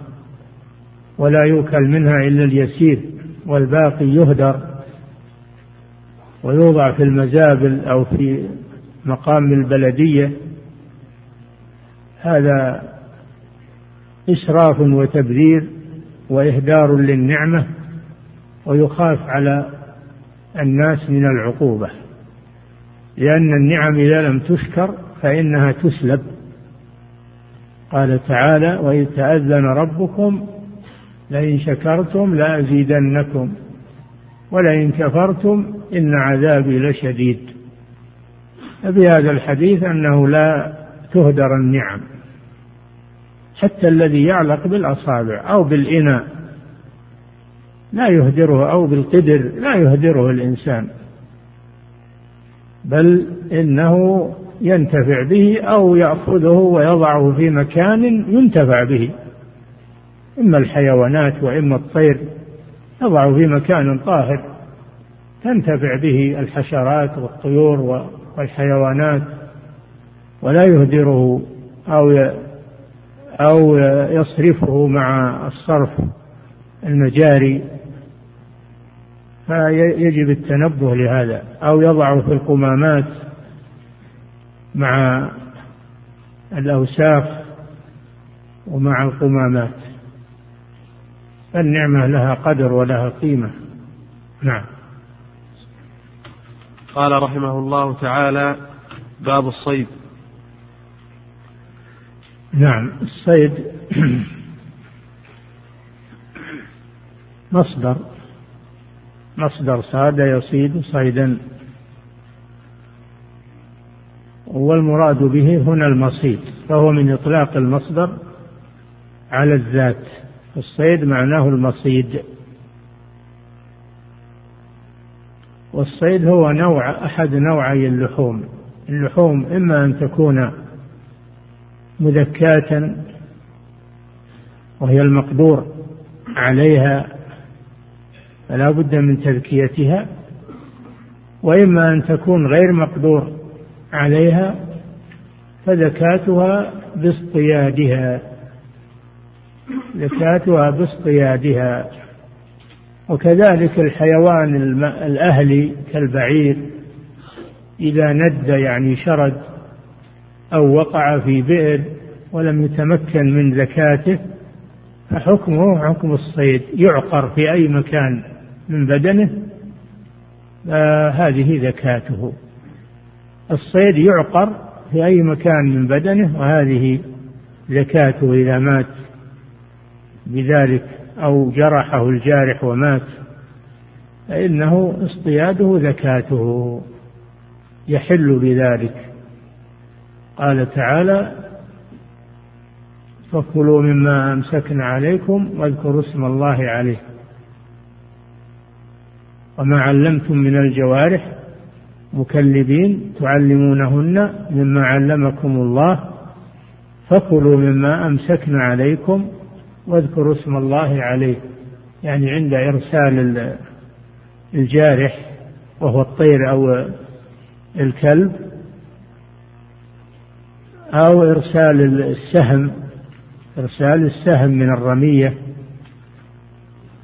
ولا يؤكل منها إلا اليسير والباقي يهدر ويوضع في المزابل أو في مقام البلدية؟ هذا إسراف وتبذير وإهدار للنعمة ويخاف على الناس من العقوبة. لأن النعم إذا لم تشكر فإنها تسلب. قال تعالى وإذ تأذن ربكم لئن شكرتم لأزيدنكم ولئن كفرتم إن عذابي لشديد. فبهذا الحديث أنه لا تهدر النعم. حتى الذي يعلق بالأصابع أو بالإناء. لا يهدره أو بالقدر لا يهدره الإنسان. بل إنه ينتفع به أو يأخذه ويضعه في مكان ينتفع به. إما الحيوانات وإما الطير يضعه في مكان طاهر. تنتفع به الحشرات والطيور والحيوانات. ولا يهدره أو أو يصرفه مع الصرف المجاري فيجب التنبه لهذا. أو يضعه في القمامات مع الأوساخ ومع القمامات. النعمة لها قدر ولها قيمة. نعم. قال رحمه الله تعالى باب الصيد. نعم الصيد مصدر مصدر صاد يصيد صيدا. والمراد به هنا المصيد فهو من إطلاق المصدر على الذات. الصيد معناه المصيد. والصيد هو نوع أحد نوعي اللحوم. اللحوم إما أن تكون مذكاة وهي المقدور عليها فلا بد من تذكيتها وإما أن تكون غير مقدور عليها فزكاتها باصطيادها. زكاتها باصطيادها. وكذلك الحيوان الأهلي كالبعير إذا ند يعني شرد أو وقع في بئر ولم يتمكن من زكاته فحكمه حكم الصيد يعقر في أي مكان من بدنه هذه زكاته. الصيد يعقر في أي مكان من بدنه وهذه زكاته إذا مات بذلك أو جرحه الجارح ومات فإنه اصطياده زكاته يحل بذلك. قال تعالى فكلوا مما أمسكن عليكم واذكروا اسم الله عليه. وما علمتم من الجوارح مكلبين تعلمونهن مما علمكم الله فكلوا مما أمسكن عليكم واذكروا اسم الله عليه. يعني عند إرسال الجارح وهو الطير أو الكلب أو إرسال السهم إرسال السهم من الرمية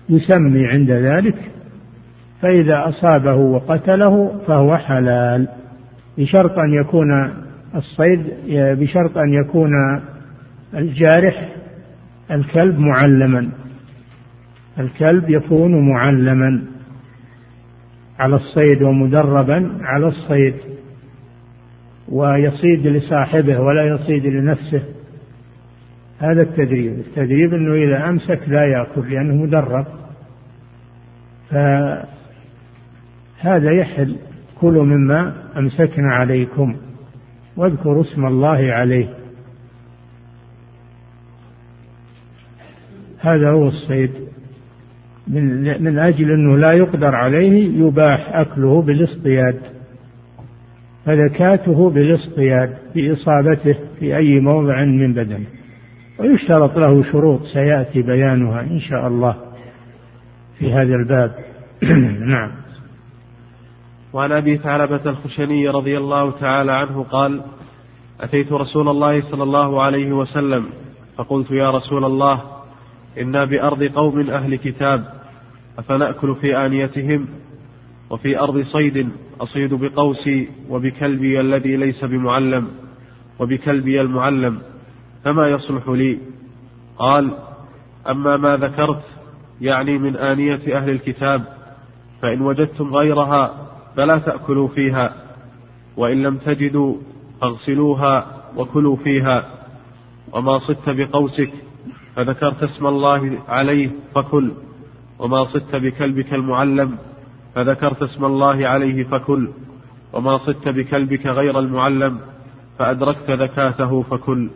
يسمي عند ذلك فإذا أصابه وقتله فهو حلال. بشرط أن يكون الصيد بشرط أن يكون الجارح الكلب معلما. الكلب يكون معلما على الصيد ومدربا على الصيد. ويصيد لصاحبه ولا يصيد لنفسه. هذا التدريب. التدريب أنه إذا أمسك لا يأكل لأنه مدرب. فهذا يحل. كلوا مما أمسكنا عليكم واذكروا اسم الله عليه. هذا هو الصيد. من, من أجل أنه لا يقدر عليه يباح أكله بالإصطياد. فزكاته بالاصطياد بإصابته في أي موضع من بدنه. ويشترط له شروط سيأتي بيانها إن شاء الله في هذا الباب. نعم. وعن أبي ثعلبة الخشني رضي الله تعالى عنه قال أتيت رسول الله صلى الله عليه وسلم فقلت يا رسول الله إنا بأرض قوم أهل كتاب أفنأكل في آنيتهم وفي أرض صيد أصيد بقوسي وبكلبي الذي ليس بمعلم وبكلبي المعلم فما يصلح لي؟ قال أما ما ذكرت يعني من آنية أهل الكتاب فإن وجدتم غيرها فلا تأكلوا فيها وإن لم تجدوا فاغسلوها وكلوا فيها وما صدت بقوسك فذكرت اسم الله عليه فكل وما صدت بكلبك المعلم فذكرت اسم الله عليه فكل وما صدت بكلبك غير المعلم فأدركت زكاته فكل.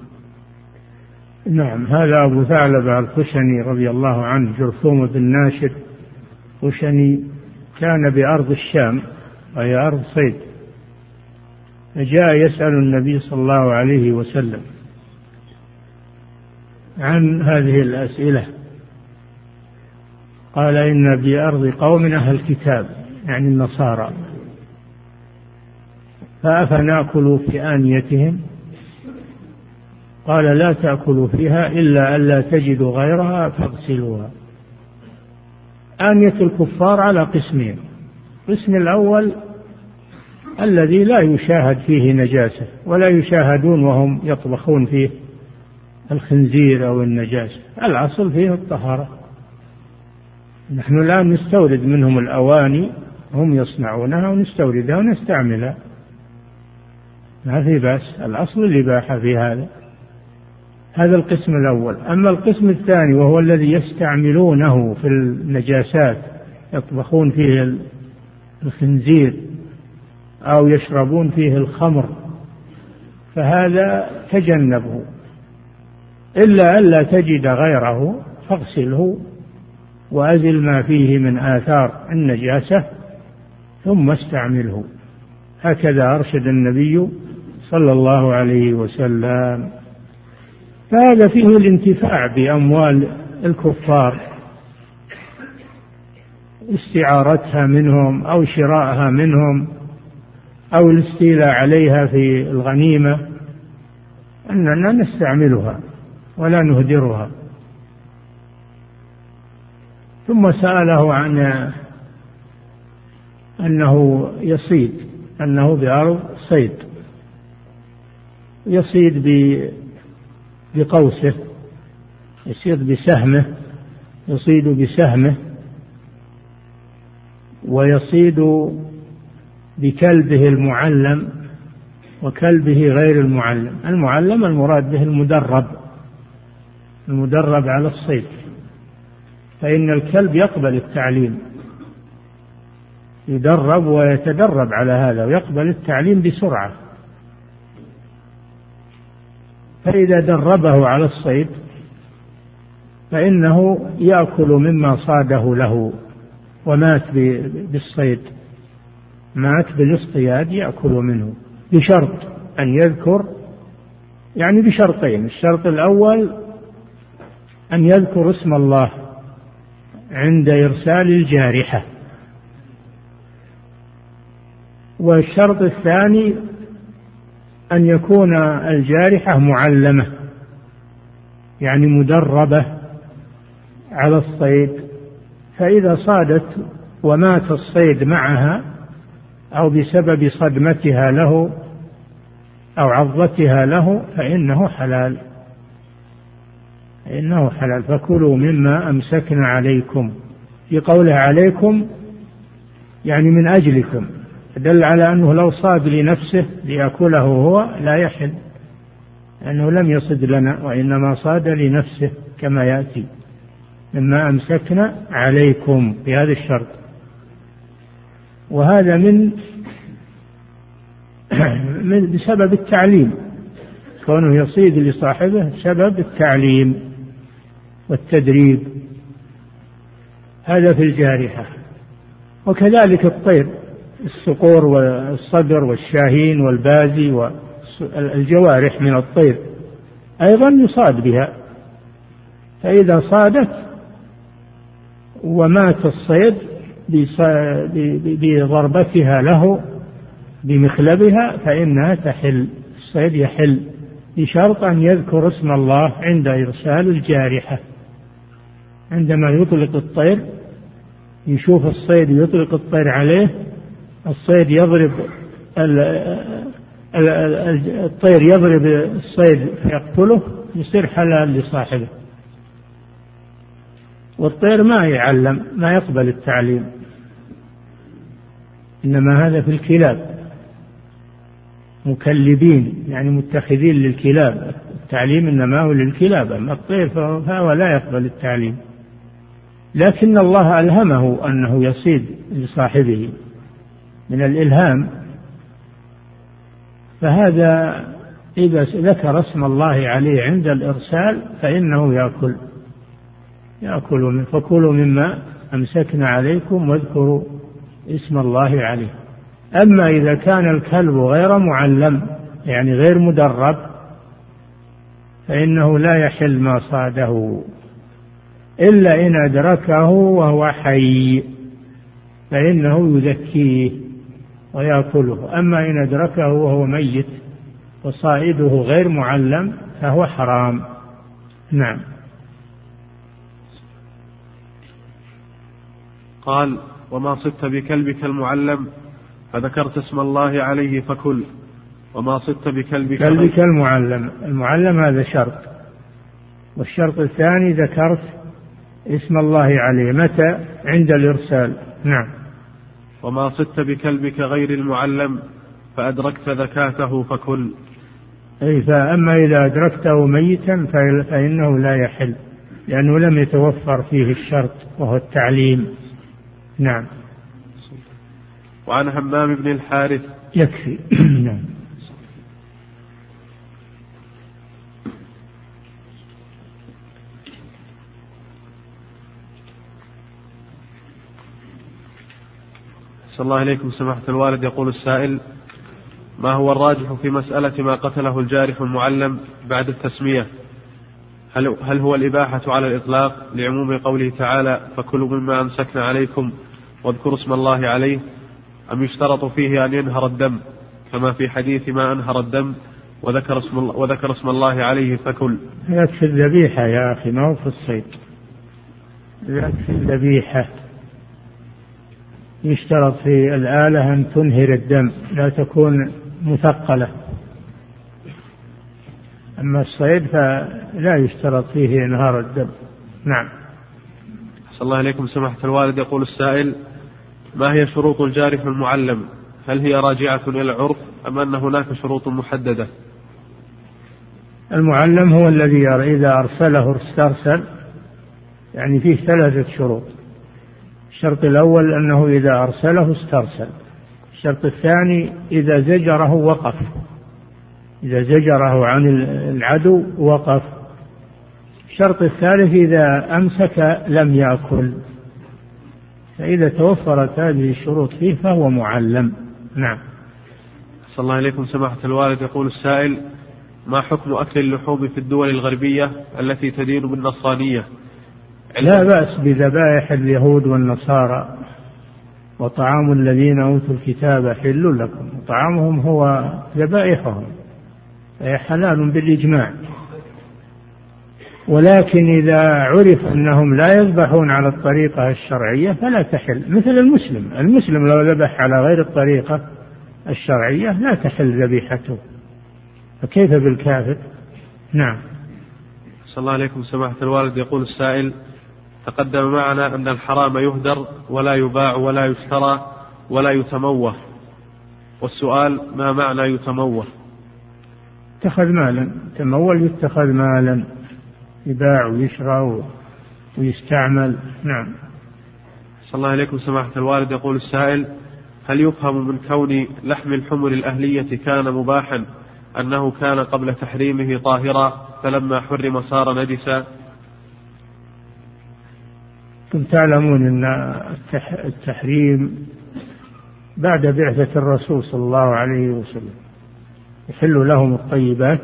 نعم هذا أبو ثعلبة الخشني رضي الله عنه جرثوم بن ناشر خشني كان بأرض الشام وهي أرض صيد فجاء يسأل النبي صلى الله عليه وسلم عن هذه الأسئلة. قال إن بأرض قوم أهل كتاب يعني النصارى. فأفنأكل في آنيتهم؟ قال لا تأكلوا فيها إلا ألا تجدوا غيرها فاغسلوها. آنية الكفار على قسمين. القسم الأول الذي لا يشاهد فيه نجاسة ولا يشاهدون وهم يطبخون فيه الخنزير أو النجاسة. الأصل فيه الطهارة. نحن الآن نستورد منهم الأواني هم يصنعونها ونستوردها ونستعملها. ما في بأس الأصل الإباحة في هذا. هذا القسم الأول. أما القسم الثاني وهو الذي يستعملونه في النجاسات يطبخون فيه الخنزير أو يشربون فيه الخمر فهذا تجنبه. إلا ألا تجد غيره فاغسله. وأزل ما فيه من آثار النجاسة ثم استعمله. هكذا أرشد النبي صلى الله عليه وسلم. فهذا فيه الانتفاع بأموال الكفار. استعارتها منهم أو شراءها منهم أو الاستيلاء عليها في الغنيمة. أننا نستعملها ولا نهدرها. ثم سأله عن أنه يصيد أنه بأرض صيد. يصيد بقوسه يصيد بسهمه يصيد بسهمه ويصيد بكلبه المعلم وكلبه غير المعلم. المعلم المراد به المدرب المدرب على الصيد. فإن الكلب يقبل التعليم. يدرب ويتدرب على هذا ويقبل التعليم بسرعة. فإذا دربه على الصيد فإنه يأكل مما صاده له ومات بالصيد. مات بالاصطياد يأكل منه. بشرط أن يذكر يعني بشرطين. الشرط الأول أن يذكر اسم الله. عند إرسال الجارحة. والشرط الثاني أن يكون الجارحة معلمة يعني مدربة على الصيد. فإذا صادت ومات الصيد معها أو بسبب صدمتها له أو عضتها له فإنه حلال. إنه حلال. فكلوا مما أمسكنا عليكم. في قوله عليكم يعني من أجلكم. دل على أنه لو صاد لنفسه ليأكله هو لا يحل. لأنه لم يصد لنا وإنما صاد لنفسه كما يأتي. مما أمسكنا عليكم بهذا الشرط. وهذا من من بسبب التعليم. كونه يصيد لصاحبه سبب التعليم. والتدريب. هذا في الجارحة. وكذلك الطير الصقور والصدر والشاهين والبازي والجوارح من الطير أيضا يصاد بها. فإذا صادت ومات الصيد بضربتها له بمخلبها فإنها تحل. الصيد يحل. بشرط أن يذكر اسم الله عند إرسال الجارحة. عندما يطلق الطير يشوف الصيد يطلق الطير عليه الصيد يضرب الطير يضرب الصيد فيقتله يصير حلال لصاحبه. والطير ما يعلم ما يقبل التعليم. إنما هذا في الكلاب. مكلبين يعني متخذين للكلاب. التعليم إنما هو للكلاب أما الطير فهو لا يقبل التعليم. لكن الله ألهمه أنه يصيد لصاحبه من الإلهام. فهذا إذا ذكر اسم الله عليه عند الإرسال فإنه يأكل. يأكل من فكلوا مما أمسكنا عليكم واذكروا اسم الله عليه. أما إذا كان الكلب غير معلم يعني غير مدرب فإنه لا يحل ما صاده. إلا إن أدركه وهو حي فإنه يزكيه ويأكله. أما إن أدركه وهو ميت وصائده غير معلم فهو حرام. نعم. قال وما صدت بكلبك المعلم فذكرت اسم الله عليه فكل. وما صدت بكلبك كلبك المعلم. المعلم هذا شرط. والشرط الثاني ذكرت اسم الله عليه. متى؟ عند الإرسال. نعم. وما صدت بكلبك غير المعلم فأدركت ذكاته فكل. أي فأما إذا أدركته ميتا فإنه لا يحل لأنه لم يتوفر فيه الشرط وهو التعليم. نعم. وعن همام بن الحارث. يكفي. نعم. صلى الله إليكم سماحة الوالد. يقول السائل ما هو الراجح في مسألة ما قتله الجارح المعلم بعد التسمية؟ هل, هل هو الإباحة على الإطلاق؟ لعموم قوله تعالى فكلوا مما أمسكنا عليكم واذكروا اسم الله عليه. أم يشترط فيه أن ينهر الدم؟ كما في حديث ما أنهر الدم وذكر اسم الله, وذكر اسم الله عليه فكل. يكفي الذبيحة يا أخي ما هو في الصيد؟ يكفي الذبيحة. يشترط في الآلة أن تنهر الدم لا تكون مثقلة. أما الصيد فلا يشترط فيه إنهار الدم. نعم. صلى الله عليكم سماحة الوالد يقول السائل ما هي شروط الجارح المعلم؟ هل هي راجعة إلى العرف أم أن هناك شروط محددة؟ المعلم هو الذي إذا أرسله استرسل يعني فيه ثلاثة شروط. الشرط الأول أنه إذا أرسله استرسل. الشرط الثاني إذا زجره وقف. إذا زجره عن العدو وقف. الشرط الثالث إذا أمسك لم يأكل. فإذا توفرت هذه الشروط فيه فهو معلم. نعم. صلى الله عليكم سماحة الوالد. يقول السائل ما حكم أكل اللحوم في الدول الغربية التي تدين بالنصرانية؟ لا بأس بذبائح اليهود والنصارى. وطعام الذين أوتوا الكتاب حل لكم. وطعامهم هو ذبائحهم. فهي حلال بالإجماع. ولكن إذا عرف أنهم لا يذبحون على الطريقة الشرعية فلا تحل. مثل المسلم. المسلم لو ذبح على غير الطريقة الشرعية لا تحل ذبيحته. فكيف بالكافر؟ نعم. صلى الله عليكم. سماحة الوالد يقول السائل تقدم معنا أن الحرام يهدر ولا يباع ولا يشترى ولا يتموه. والسؤال ما معنى يتموه؟ اتخذ مالا. تمول يتخذ مالا. يباع ويشرى ويستعمل. نعم. صلى الله عليكم سماحة الوالد. يقول السائل هل يفهم من كون لحم الحمر الأهلية كان مباحا أنه كان قبل تحريمه طاهرا فلما حرم صار نجسا؟ كنتم تعلمون أن التحريم بعد بعثة الرسول صلى الله عليه وسلم يحل لهم الطيبات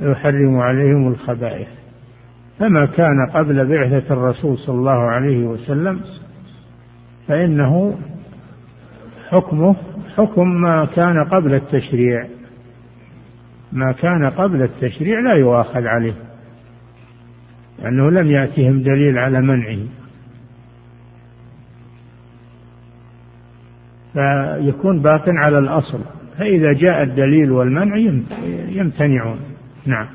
ويحرم عليهم الخبائث. فما كان قبل بعثة الرسول صلى الله عليه وسلم فإنه حكمه حكم ما كان قبل التشريع. ما كان قبل التشريع لا يؤاخذ عليه. لأنه لم يأتهم دليل على منعه. فيكون باق على الأصل. فإذا جاء الدليل والمنع يمتنعون. نعم.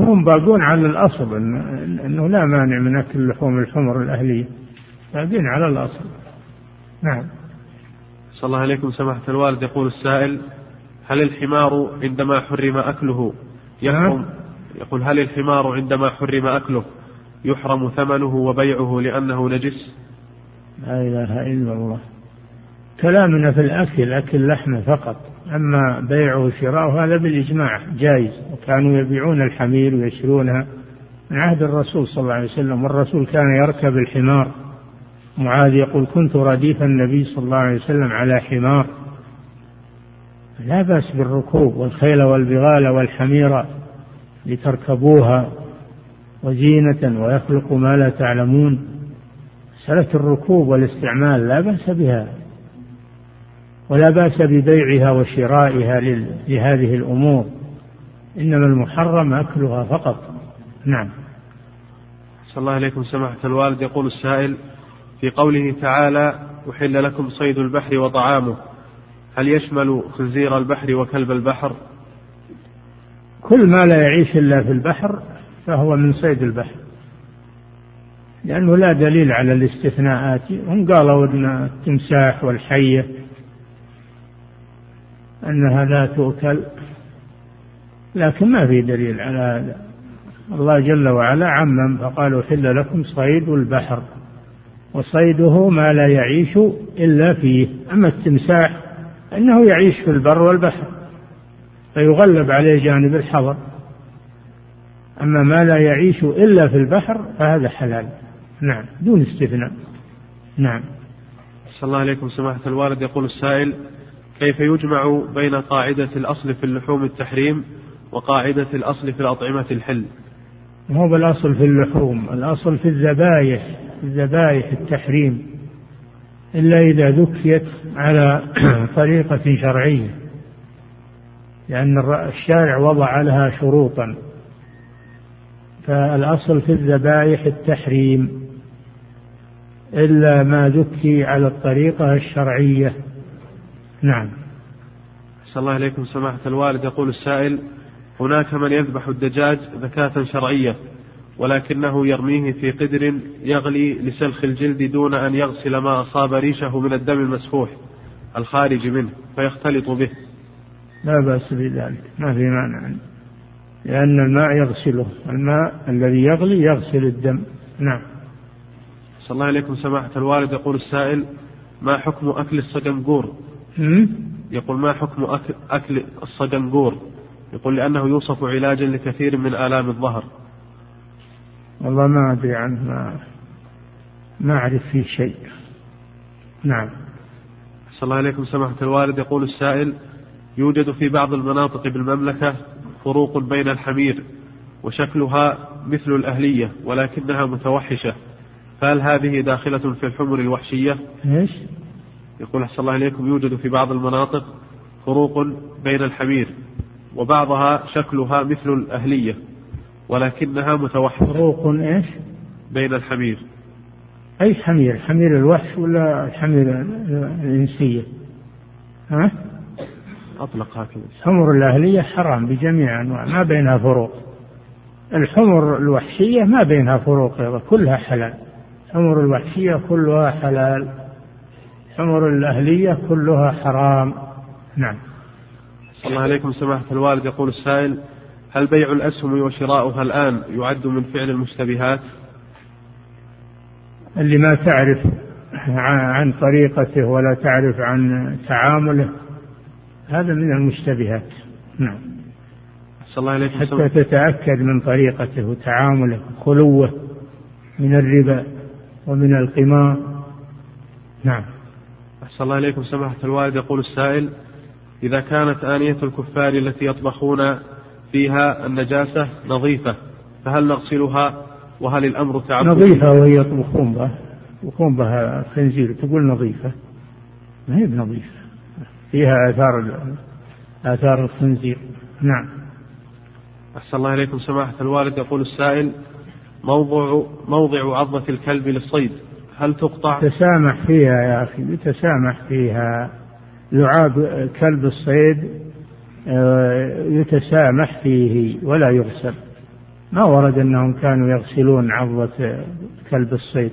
هم باقون على الأصل. أنه لا مانع من أكل لحوم الحمر الأهلية. باقين على الأصل. نعم. صلى الله عليكم سماحة الوالد. يقول السائل هل الحمار عندما حرم أكله يحرم نعم. يقول هل الحمار عندما حرم أكله يحرم ثمنه وبيعه لأنه نجس؟ لا إله إلا الله. كلامنا في الأكل أكل لحمه فقط. أما بيعه وشراؤه هذا بالإجماع جائز. وكانوا يبيعون الحمير ويشرونها من عهد الرسول صلى الله عليه وسلم. والرسول كان يركب الحمار. معاذ يقول كنت رديف النبي صلى الله عليه وسلم على حمار. لا بأس بالركوب والخيل والبغال والحمير. لتركبوها وزينة ويخلق ما لا تعلمون. مسألة الركوب والاستعمال لا بأس بها ولا بأس ببيعها وشرائها لهذه الأمور إنما المحرم أكلها فقط. نعم. صلى الله عليكم. سماحة الوالد يقول السائل في قوله تعالى أحل لكم صيد البحر وطعامه هل يشمل خنزير البحر وكلب البحر؟ كل ما لا يعيش إلا في البحر فهو من صيد البحر. لأنه لا دليل على الاستثناءات. هم قالوا أن التمساح والحية أنها لا تؤكل لكن ما في دليل على هذا. الله جل وعلا عمم فقال أحل لكم صيد البحر وصيده ما لا يعيش إلا فيه. أما التمساح أنه يعيش في البر والبحر. فيغلب عليه جانب الحظر أما ما لا يعيش إلا في البحر فهذا حلال. نعم دون استثناء. نعم. صلى الله عليكم سماحة الوالد. يقول السائل كيف يجمع بين قاعدة الأصل في اللحوم التحريم وقاعدة الأصل في الأطعمة الحل؟ هو بالأصل في اللحوم؟ الأصل في الذبائح الذبائح التحريم. إلا إذا ذكيت على طريقة شرعية. لأن الشارع وضع لها شروطا. فالأصل في الذبائح التحريم إلا ما ذكي على الطريقة الشرعية. نعم. صلى الله عليكم سماحة الوالد. يقول السائل هناك من يذبح الدجاج ذكاة شرعية ولكنه يرميه في قدر يغلي لسلخ الجلد دون أن يغسل ما أصاب ريشه من الدم المسفوح الخارج منه فيختلط به. لا بأس بذلك ما في مانع لأن الماء يغسله الماء الذي يغلي يغسل الدم نعم. صلى الله عليكم سماحة الوالد يقول السائل ما حكم أكل الصقنقور يقول ما حكم أكل, أكل الصقنقور يقول لأنه يوصف علاجا لكثير من آلام الظهر. والله ما أدري عنه ما ما أعرف فيه شيء. نعم. صلى الله عليكم سماحة الوالد يقول السائل يوجد في بعض المناطق بالمملكة فروق بين الحمير وشكلها مثل الأهلية ولكنها متوحشة فهل هذه داخلة في الحمر الوحشية؟ إيش؟ يقول أحسن الله إليكم يوجد في بعض المناطق فروق بين الحمير وبعضها شكلها مثل الأهلية ولكنها متوحشة فروق إيش؟ بين الحمير أي حمير؟ حمير الوحش ولا الحمير الإنسية؟ ها؟ أطلق هكذا. حمر الأهلية حرام بجميع أنواع ما بينها فروق. الحمر الوحشية ما بينها فروق أيضا كلها حلال. حمر الوحشية كلها حلال. حمر الأهلية كلها حرام. نعم. صلى الله عليكم سماحة الوالد يقول السائل هل بيع الأسهم وشراؤها الآن يعد من فعل المشتبهات؟ اللي ما تعرف عن طريقته ولا تعرف عن تعامله هذا من المشتبهات. نعم. صلى الله عليكم. حتى تتأكد من طريقته وتعامله خلوه من الربا ومن القمار. نعم. أحسن الله إليكم. سماحة الوالد يقول السائل إذا كانت آنية الكفار التي يطبخون فيها النجاسة نظيفة فهل نغسلها؟ وهل الأمر تعبد؟ نظيفة وهي يطبخون بها يطبخون بها خنزير تقول نظيفة. ما هي بنظيفة؟ فيها آثار آثار الخنزير. نعم. أحسن الله إليكم سماحة الوالد. يقول السائل موضع موضع عضة الكلب للصيد هل تقطع؟ تسامح فيها يا أخي يتسامح فيها. لعاب كلب الصيد آه، يتسامح فيه ولا يغسل. ما ورد أنهم كانوا يغسلون عضة كلب الصيد.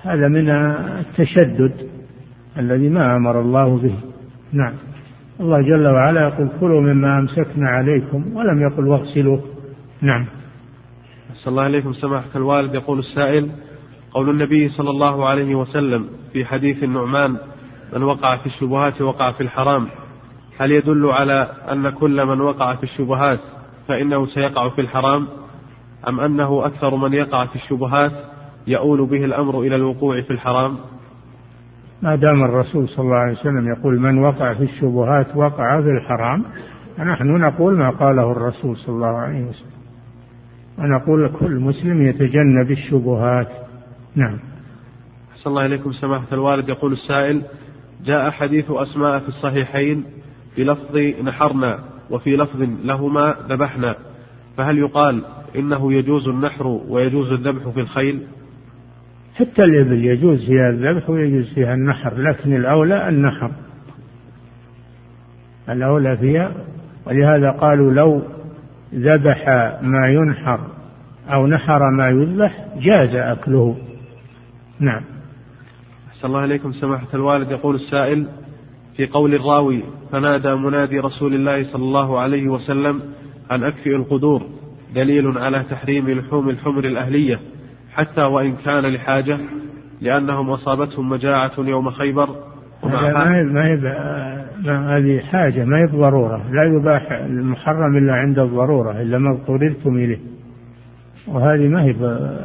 هذا من التشدد الذي ما أمر الله به. نعم. الله جل وعلا يقول كلوا مما أمسكنا عليكم ولم يقل واغسلوا نعم. صلى الله عليكم سماحة الوالد. يقول السائل قول النبي صلى الله عليه وسلم في حديث النعمان من وقع في الشبهات وقع في الحرام هل يدل على أن كل من وقع في الشبهات فإنه سيقع في الحرام؟ أم أنه أكثر من يقع في الشبهات يؤول به الأمر إلى الوقوع في الحرام؟ ما دام الرسول صلى الله عليه وسلم يقول من وقع في الشبهات وقع في الحرام فنحن نقول ما قاله الرسول صلى الله عليه وسلم. ونقول كل مسلم يتجنب الشبهات. نعم. أحسن الله إليكم سماحة الوالد. يقول السائل جاء حديث أسماء في الصحيحين بلفظ نحرنا وفي لفظ لهما ذبحنا. فهل يقال إنه يجوز النحر ويجوز الذبح في الخيل؟ حتى الإبل يجوز فيها الذبح ويجوز فيها النحر لكن الأولى النحر. الأولى فيها ولهذا قالوا لو ذبح ما ينحر أو نحر ما يذبح جاز أكله. نعم. أحسن الله إليكم سماحة الوالد. يقول السائل في قول الراوي فنادى منادي رسول الله صلى الله عليه وسلم أن أكفئ القدور. دليل على تحريم لحوم الحمر الأهلية. حتى وإن كان لحاجة لأنهم أصابتهم مجاعة يوم خيبر. ما ما ما هذه حاجة ما هي بضرورة. لا يباح المحرم إلا عند الضرورة إلا ما اضطررتم إليه. وهذه ما هي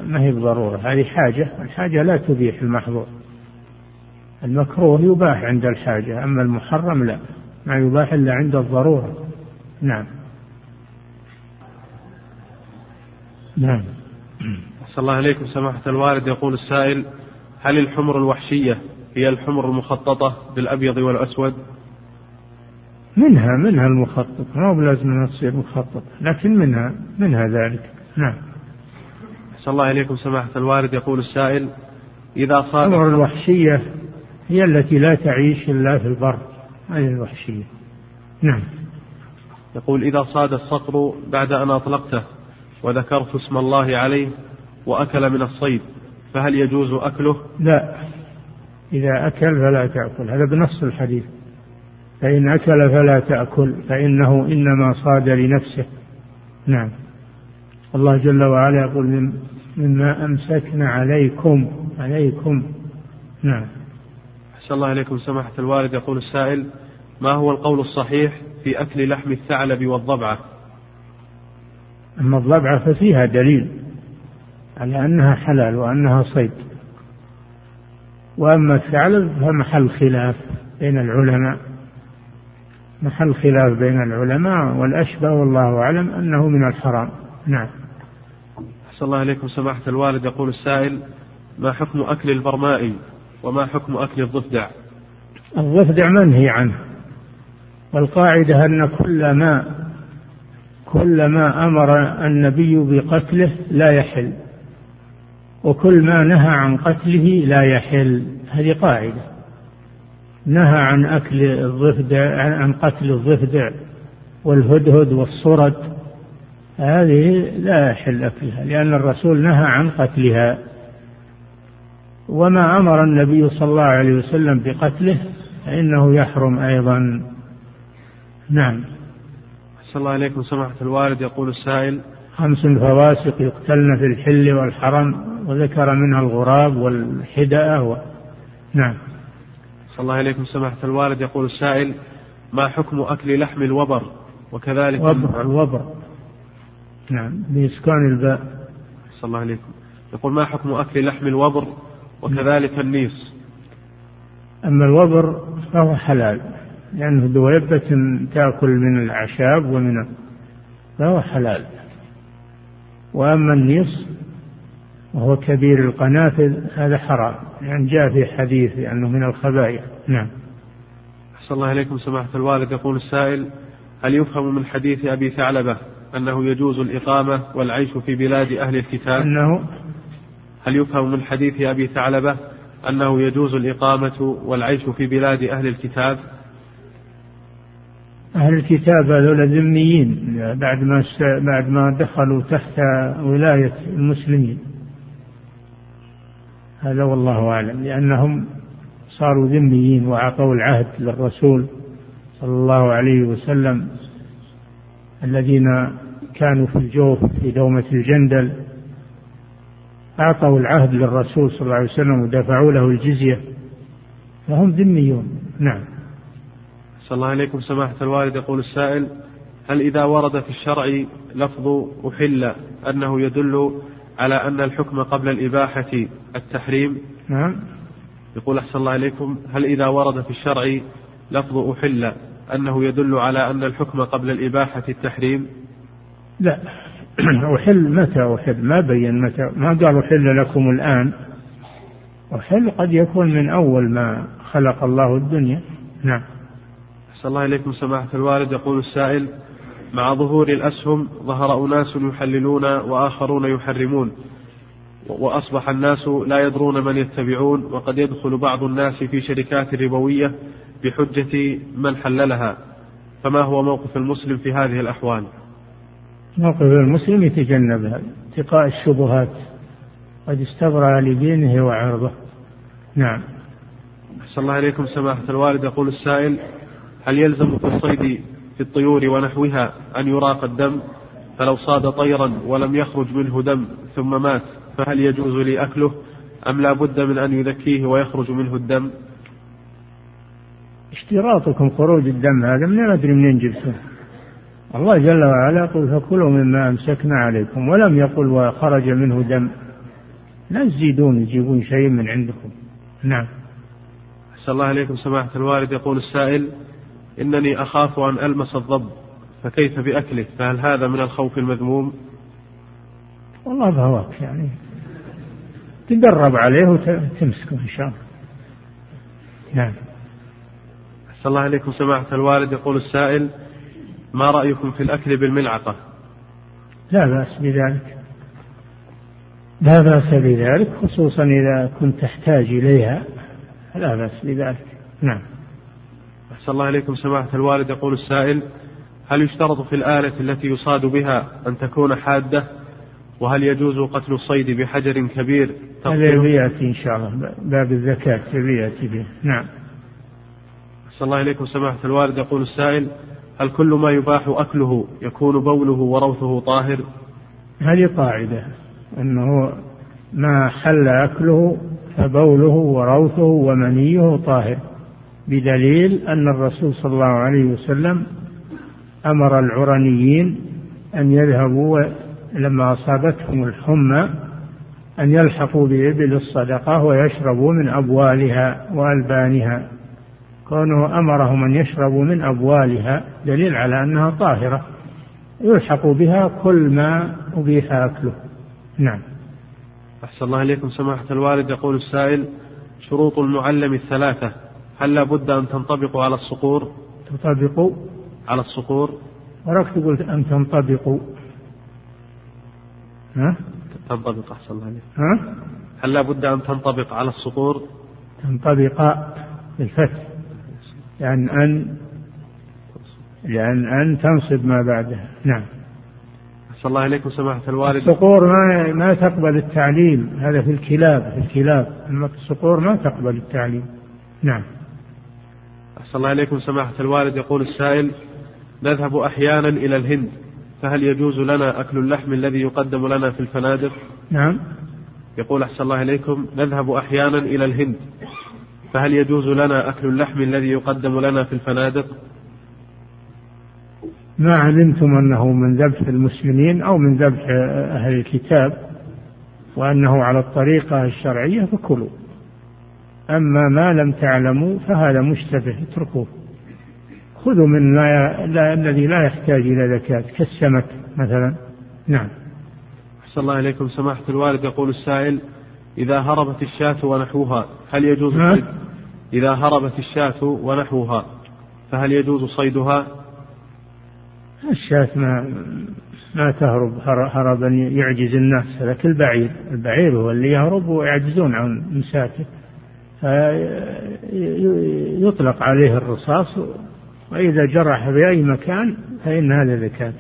ما هي بضرورة. هذه حاجة الحاجة لا تبيح المحظور. المكروه يباح عند الحاجة أما المحرم لا ما يباح إلا عند الضرورة. نعم. نعم. أحسن الله إليكم سماحة الوالد يقول السائل هل الحمر الوحشية هي الحمر المخططة بالأبيض والأسود؟ منها منها المخطط ما هو بلازم أنها تصير مخططة لكن منها منها ذلك. نعم. أحسن الله إليكم سماحة الوالد يقول السائل إذا صاد الحمر الوحشية هي التي لا تعيش إلا في البر هذه الوحشية؟ نعم. يقول إذا صاد الصقر بعد أن أطلقته وذكرت اسم الله عليه وأكل من الصيد فهل يجوز أكله؟ لا إذا أكل فلا تأكل هذا بنص الحديث. فإن أكل فلا تأكل فإنه إنما صاد لنفسه. نعم. الله جل وعلا يقول مما أمسكنا عليكم عليكم. نعم. أحسن الله إليكم سماحة الوالد. يقول السائل ما هو القول الصحيح في أكل لحم الثعلب والضبعة؟ أما الضبعة ففيها دليل. على أنها حلال وأنها صيد. وأما الثعلب فمحل خلاف بين العلماء. محل خلاف بين العلماء والأشبه والله أعلم أنه من الحرام. نعم. أحسن الله إليكم سماحة الوالد. يقول السائل ما حكم أكل البرمائي وما حكم أكل الضفدع؟ الضفدع منهي عنه. والقاعدة أن كل ما كل ما أمر النبي بقتله لا يحل. وكل ما نهى عن قتله لا يحل. هذه قاعدة. نهى عن أكل الضفدع عن قتل الضفدع والهدهد والصرد. هذه لا يحل أكلها لأن الرسول نهى عن قتلها. وما أمر النبي صلى الله عليه وسلم بقتله فإنه يحرم أيضا. نعم. أحسن الله إليكم سماحة الوالد. يقول السائل خمس فواسق يقتلن في الحل والحرم. وذكر منها الغراب والحدأة و... نعم. صلى الله إليكم سماحة الوالد يقول السائل ما حكم أكل لحم الوبر؟ وكذلك وبر الوبر نعم بإسكان الباء. صلى الله عليكم. يقول ما حكم أكل لحم الوبر؟ وكذلك النيس. أما الوبر فهو حلال لأنه دويبة تأكل من الأعشاب ومن فهو حلال. وأما النيص وهو كبير القنافذ هذا حرام. يعني جاء في حديث لأنه من الخبائث. نعم. أحسن الله إليكم سماحة الوالد. يقول السائل هل يفهم من حديث أبي ثعلبة أنه يجوز الإقامة والعيش في بلاد أهل الكتاب؟ أنه؟ هل يفهم من حديث أبي ثعلبة أنه يجوز الإقامة والعيش في بلاد أهل الكتاب؟ أهل الكتاب هذول ذميين بعد ما بعد ما دخلوا تحت ولاية المسلمين. هذا والله أعلم لأنهم صاروا ذميين وأعطوا العهد للرسول صلى الله عليه وسلم الذين كانوا في الجوف في دومة الجندل. أعطوا العهد للرسول صلى الله عليه وسلم ودفعوا له الجزية فهم ذميون. نعم. صلى الله عليكم سماحة الوالد يقول السائل هل إذا ورد في الشرع لفظ أحل أنه يدل على أن الحكم قبل الإباحة التحريم. نعم. يقول أحسن الله إليكم هل إذا ورد في الشرع لفظ أحل أنه يدل على أن الحكم قبل الإباحة التحريم؟ لا. أحل متى أحل؟ ما بين متى؟ ما قال أحل لكم الآن. أحل قد يكون من أول ما خلق الله الدنيا. نعم. أحسن الله إليكم سماحة الوالد يقول السائل مع ظهور الأسهم ظهر أناس يحللون وآخرون يحرمون وأصبح الناس لا يدرون من يتبعون وقد يدخل بعض الناس في شركات ربوية بحجة من حللها. فما هو موقف المسلم في هذه الأحوال؟ موقف المسلم يتجنبها اتقاء الشبهات قد استبرأ لدينه وعرضه. نعم. أحسن الله إليكم سماحة الوالد. يقول السائل هل يلزم في الصيد في الطيور ونحوها أن يراق الدم فلو صاد طيرا ولم يخرج منه دم ثم مات فهل يجوز لي أكله؟ أم لا بد من أن يذكيه ويخرج منه الدم؟ اشتراطكم خروج الدم هذا من أدري منين جبته الله جل وعلا يقول فكلوا مما أمسكنا عليكم ولم يقل وخرج منه دم. لا تزيدون تجيبون شيء من عندكم. نعم. أحسن الله عليكم سماحة الوالد يقول السائل إنني أخاف أن ألمس الضب فكيف بأكله؟ فهل هذا من الخوف المذموم؟ والله بهواك يعني. تدرب عليه وتمسكه إن شاء الله. نعم. أحسن الله عليكم سماحة الوالد يقول السائل ما رأيكم في الأكل بالملعقة؟ لا بأس بذلك. لا بأس بذلك خصوصا إذا كنت تحتاج إليها. لا بأس بذلك. نعم. أحسن الله إليكم سماحة الوالد. يقول السائل هل يشترط في الآلة التي يصاد بها أن تكون حادة؟ وهل يجوز قتل الصيد بحجر كبير؟ هذا بيأتي إن شاء الله. باب الزكاة بيأتي به. نعم. أحسن الله إليكم سماحة الوالد. يقول السائل هل كل ما يباح أكله يكون بوله وروثه طاهر؟ هذه قاعدة. أنه ما حل أكله فبوله وروثه ومنيه طاهر. بدليل أن الرسول صلى الله عليه وسلم أمر العرنيين أن يذهبوا لما أصابتهم الحمى أن يلحقوا بإبل الصدقة ويشربوا من أبوالها وألبانها. كونه أمرهم أن يشربوا من أبوالها دليل على أنها طاهرة. يلحق بها كل ما أبيح أكله. نعم. أحسن الله إليكم سماحة الوالد. يقول السائل شروط المعلم الثلاثة. هل لا بد أن تنطبق على الصقور؟ تنطبق على الصقور. وراك تقول أن تنطبقوا. ها؟ تنطبق أحسن الله عليك. ها؟ هل لا بد أن تنطبق على الصقور؟ تنطبق بالفتح. لأن أن لأن أن تنصب ما بعدها. نعم. أحسن الله إليكم سماحة الوالد. الصقور ما ما تقبل التعليم هذا في الكلاب في الكلاب. أما الصقور ما تقبل التعليم نعم. أحسن الله إليكم سماحة الوالد. يقول السائل نذهب أحيانا إلى الهند فهل يجوز لنا أكل اللحم الذي يقدم لنا في الفنادق؟ نعم. يقول أحسن الله إليكم نذهب أحيانا إلى الهند فهل يجوز لنا أكل اللحم الذي يقدم لنا في الفنادق؟ ما علمتم أنه من ذبح المسلمين أو من ذبح أهل الكتاب وأنه على الطريقة الشرعية فكلوا. أما ما لم تعلموا فهذا مشتبه اتركوه. خذوا من لا لا الذي لا يحتاج إلى زكاة كالسمك مثلا. نعم. أحسن الله إليكم. سماحة الوالد يقول السائل إذا هربت الشاة ونحوها هل يجوز صيد؟ إذا هربت الشاة ونحوها فهل يجوز صيدها؟ الشاة ما ما تهرب هربا يعجز الناس هذاك البعير. البعير هو اللي يهرب ويعجزون عن مساكه فيطلق عليه الرصاص وإذا جرح في أي مكان فإن هذا زكاة.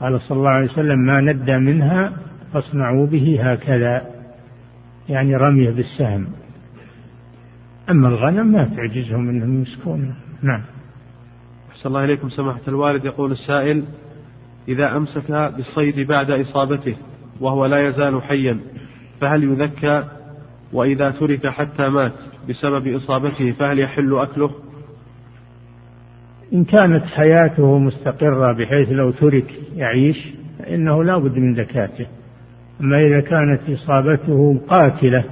قال صلى الله عليه وسلم ما ندى منها فاصنعوا به هكذا. يعني رميه بالسهم. أما الغنم ما تعجزهم أنهم يمسكونه نعم. أحسن الله إليكم سماحة الوالد. يقول السائل إذا أمسك بالصيد بعد إصابته وهو لا يزال حيا فهل يذكى وإذا ترك حتى مات بسبب إصابته فهل يحل أكله؟ إن كانت حياته مستقرة بحيث لو ترك يعيش فإنه لا بد من زكاته. أما إذا كانت إصابته قاتلة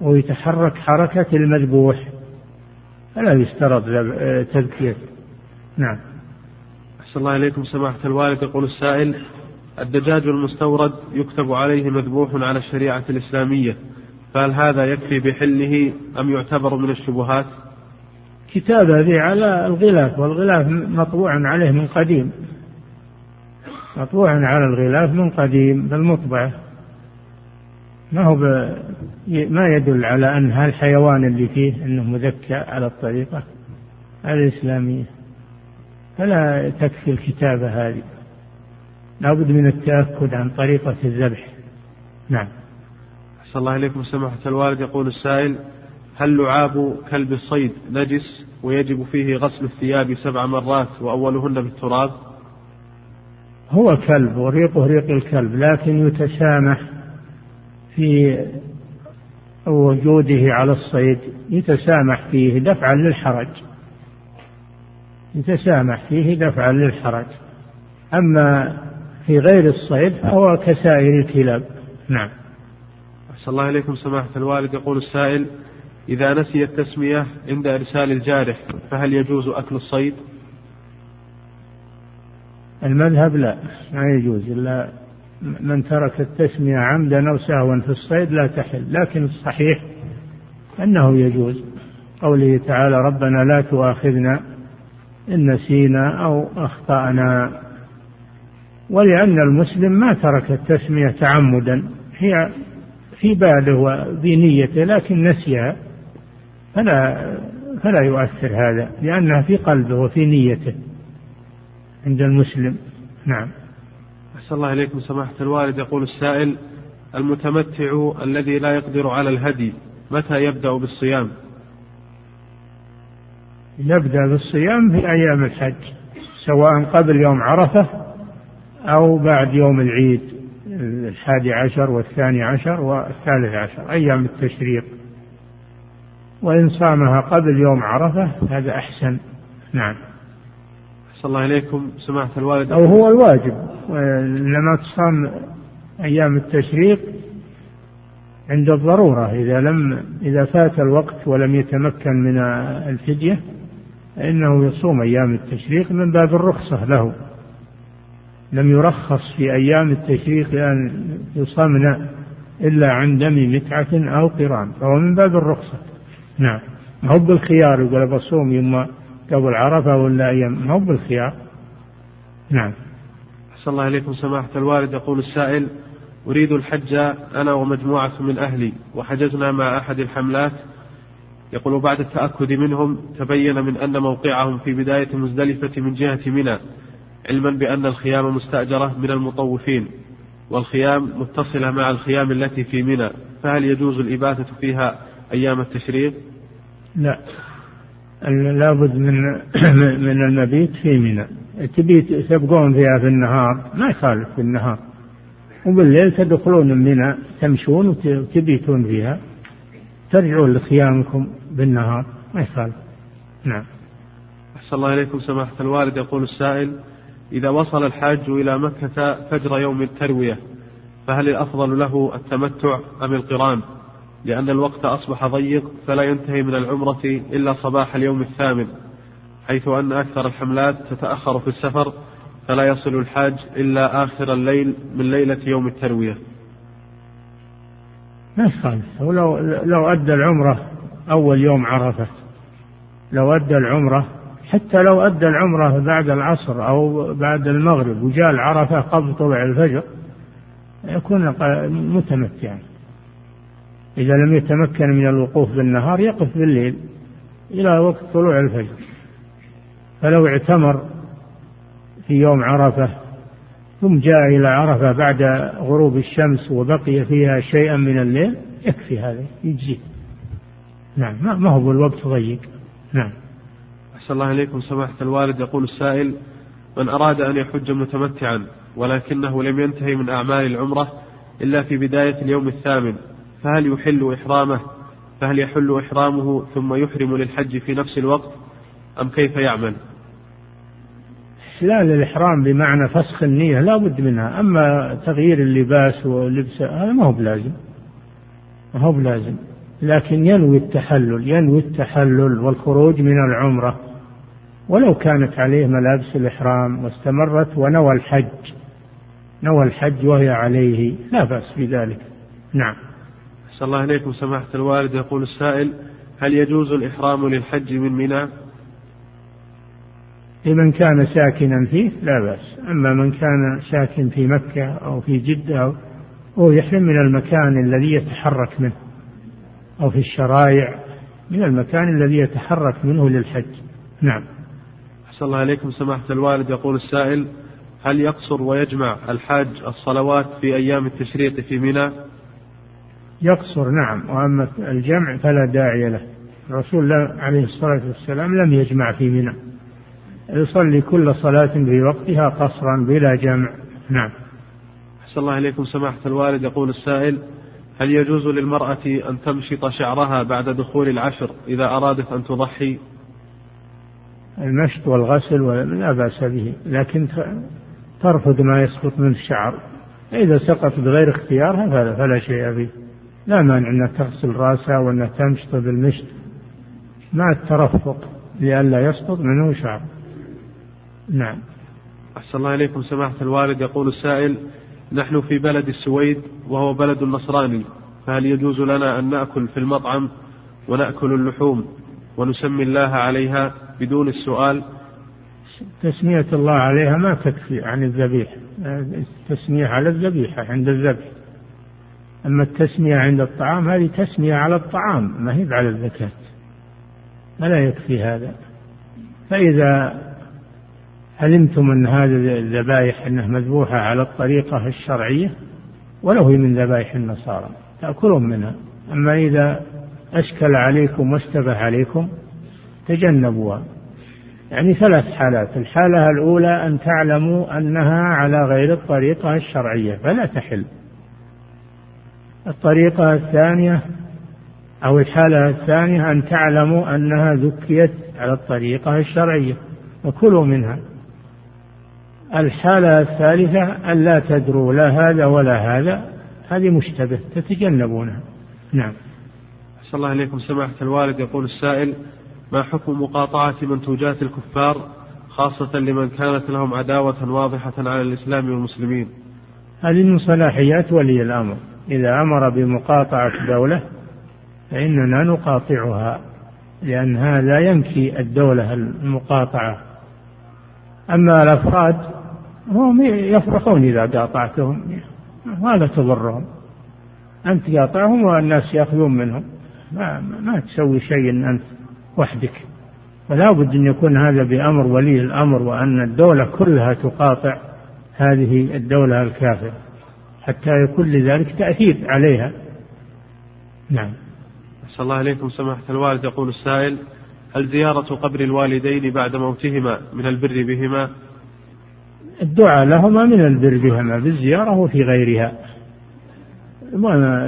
ويتحرك حركة المذبوح فلا يشترط تذكية. نعم. أحسن الله إليكم سماحة الوالد. يقول السائل الدجاج المستورد يكتب عليه مذبوح على الشريعة الإسلامية. فهل هذا يكفي بحله أم يعتبر من الشبهات؟ كتابة ذي على الغلاف والغلاف مطبوع عليه من قديم. مطبوع على الغلاف من قديم بالمطبعة ما هو ب... ما يدل على أن هالحيوان اللي فيه أنه مذكى على الطريقة الإسلامية. فلا تكفي الكتابة هذه. لابد من التأكد عن طريقة الذبح. نعم. أحسن الله إليكم سماحة الوالد. يقول السائل هل لعاب كلب الصيد نجس ويجب فيه غسل الثياب سبع مرات وأولهن بالتراب؟ هو كلب وريقه ريق الكلب لكن يتسامح في وجوده على الصيد يتسامح فيه دفعا للحرج. يتسامح فيه دفعا للحرج. أما في غير الصيد فهو كسائر الكلاب. نعم. أحسن الله إليكم سماحة الوالد. يقول السائل إذا نسي التسمية عند إرسال الجارح فهل يجوز أكل الصيد؟ المذهب لا ما يجوز. إلا من ترك التسمية عمدا أو سهوا في الصيد لا تحل. لكن الصحيح أنه يجوز. قوله تعالى ربنا لا تؤاخذنا إن نسينا أو أخطأنا. ولأن المسلم ما ترك التسمية تعمدا هي في باله وفي نيته لكن نسيها فلا فلا يؤثر هذا لأنها في قلبه وفي نيته عند المسلم. نعم. أحسن الله إليكم سماحة الوالد. يقول السائل المتمتع الذي لا يقدر على الهدي متى يبدأ بالصيام؟ يبدأ بالصيام في أيام الحج سواء قبل يوم عرفة أو بعد يوم العيد. الحادي عشر والثاني عشر والثالث عشر أيام التشريق. وإن صامها قبل يوم عرفة هذا أحسن. نعم. أحسن الله إليكم. سماحة الوالد. أو هو الواجب. لما تصام أيام التشريق عند الضرورة. إذا لم إذا فات الوقت ولم يتمكن من الفدية فإنه يصوم أيام التشريق من باب الرخصة له. لم يرخص في أيام التشريق أن يصمن إلا عن دم متعة أو قران فهو من باب الرخصة. نعم. ما هو بالخيار؟ يقول بصوم يوم قبل عرفة ولا أيام؟ ما هو بالخيار. نعم. أحسن الله إليكم سماحة الوالد. يقول السائل أريد الحج أنا ومجموعة من أهلي وحجزنا مع أحد الحملات. يقول بعد التأكد منهم تبين من أن موقعهم في بداية مزدلفة من جهة منى. علما بأن الخيام مستأجرة من المطوفين والخيام متصلة مع الخيام التي في منى فهل يجوز الإباتة فيها أيام التشريق؟ لا. لابد من من المبيت في منى. تبيت تبقون فيها في النهار ما يخالف في النهار. وبالليل تدخلون منى تمشون وتبيتون فيها. ترجعون لخيامكم بالنهار ما يخالف. نعم. أحسن الله إليكم سماحة الوالد يقول السائل إذا وصل الحاج إلى مكة فجر يوم التروية فهل الأفضل له التمتع أم القران؟ لأن الوقت أصبح ضيق فلا ينتهي من العمرة إلا صباح اليوم الثامن حيث أن أكثر الحملات تتأخر في السفر فلا يصل الحاج إلا آخر الليل من ليلة يوم التروية. ما يخالف ولو لو أدى العمرة أول يوم عرفة لو أدى العمرة حتى لو أدى العمرة بعد العصر أو بعد المغرب وجاء العرفة قبل طلوع الفجر يكون متمتعا إذا لم يتمكن من الوقوف بالنهار يقف بالليل إلى وقت طلوع الفجر. فلو اعتمر في يوم عرفة ثم جاء إلى عرفة بعد غروب الشمس وبقي فيها شيئا من الليل يكفي هذا يجزي. نعم ما هو بالوقت ضيق. نعم. أحسن الله إليكم سماحة الوالد. يقول السائل من أراد أن يحج متمتعا ولكنه لم ينتهي من أعمال العمرة إلا في بداية اليوم الثامن فهل يحل إحرامه؟ فهل يحل إحرامه ثم يحرم للحج في نفس الوقت؟ أم كيف يعمل؟ إحلال الإحرام بمعنى فسخ النية لا بد منها أما تغيير اللباس ولبس هذا ما هو بلازم ما هو بلازم لكن ينوي التحلل ينوي التحلل والخروج من العمرة. ولو كانت عليه ملابس الإحرام واستمرت ونوى الحج نوى الحج وهي عليه لا بأس بذلك. نعم. أحسن الله إليكم سماحة الوالد. يقول السائل هل يجوز الإحرام للحج من منى؟ لمن كان ساكنا فيه لا بأس. أما من كان ساكن في مكة أو في جدة هو يحرم من المكان الذي يتحرك منه أو في الشرائع من المكان الذي يتحرك منه للحج. نعم. أحسن الله إليكم. سماحة الوالد يقول السائل هل يقصر ويجمع الحاج الصلوات في أيام التشريق في منى؟ يقصر نعم. وأما الجمع فلا داعي له. الرسول عليه الصلاة والسلام لم يجمع في منى. يصلي كل صلاة في وقتها قصرا بلا جمع. نعم. أحسن الله إليكم. سماحة الوالد يقول السائل هل يجوز للمرأة أن تمشط شعرها بعد دخول العشر إذا أرادت أن تضحي؟ المشط والغسل لا بأس به. لكن ترفض ما يسقط من الشعر. إذا سقط بغير اختيارها فلا, شيء به لا مانع أنها تغسل رأسها وأنها تمشط بالمشط. مع الترفق لئلا يسقط منه شعر. نعم. أحسن الله إليكم. سماحة الوالد يقول السائل نحن في بلد السويد وهو بلد نصراني فهل يجوز لنا أن نأكل في المطعم ونأكل اللحوم ونسمي الله عليها؟ بدون السؤال. تسمية الله عليها ما تكفي عن الذبيح. التسمية على الذبيحة عند الذبح. أما التسمية عند الطعام هذه تسمية على الطعام ما هي على الزكاة. فلا يكفي هذا. فإذا علمتم أن هذه الذبائح أنها مذبوحة على الطريقة الشرعية ولو هي من ذبائح النصارى تأكلون منها. أما إذا أشكل عليكم واشتبه عليكم تجنبوها. يعني ثلاث حالات. الحالة الأولى أن تعلموا أنها على غير الطريقة الشرعية فلا تحل. الطريقة الثانية أو الحالة الثانية أن تعلموا أنها ذكيت على الطريقة الشرعية وكلوا منها. الحالة الثالثة أن لا تدروا لا هذا ولا هذا هذه مشتبه تتجنبونها. نعم. أحسن الله إليكم. سماحة الوالد يقول السائل ما حكم مقاطعة منتوجات الكفار خاصة لمن كانت لهم عداوة واضحة على الإسلام والمسلمين؟ هذه من صلاحيات ولي الأمر. إذا أمر بمقاطعة دولة فإننا نقاطعها لأن هذا ينكي الدولة المقاطعة. أما الأفراد هم يفرحون إذا قاطعتهم ولا تضرهم؟ أنت قاطعهم والناس يأخذون منهم. ما, ما تسوي شيء أنت وحدك. فلا بد أن يكون هذا بأمر ولي الأمر وأن الدولة كلها تقاطع هذه الدولة الكافرة. حتى يكون لذلك تأثير عليها. نعم. أسأل الله إليكم. سماحة الوالد يقول السائل هل زيارة قبر الوالدين بعد موتهما من البر بهما؟ الدعاء لهما من البر بهما بالزيارة وفي غيرها.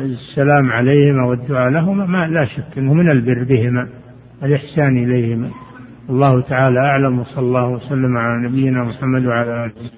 السلام عليهما والدعاء لهما ما لا شك أنه من البر بهما. الإحسان إليهما الله تعالى أعلم وصلى الله وسلم على نبينا محمد وعلى آله.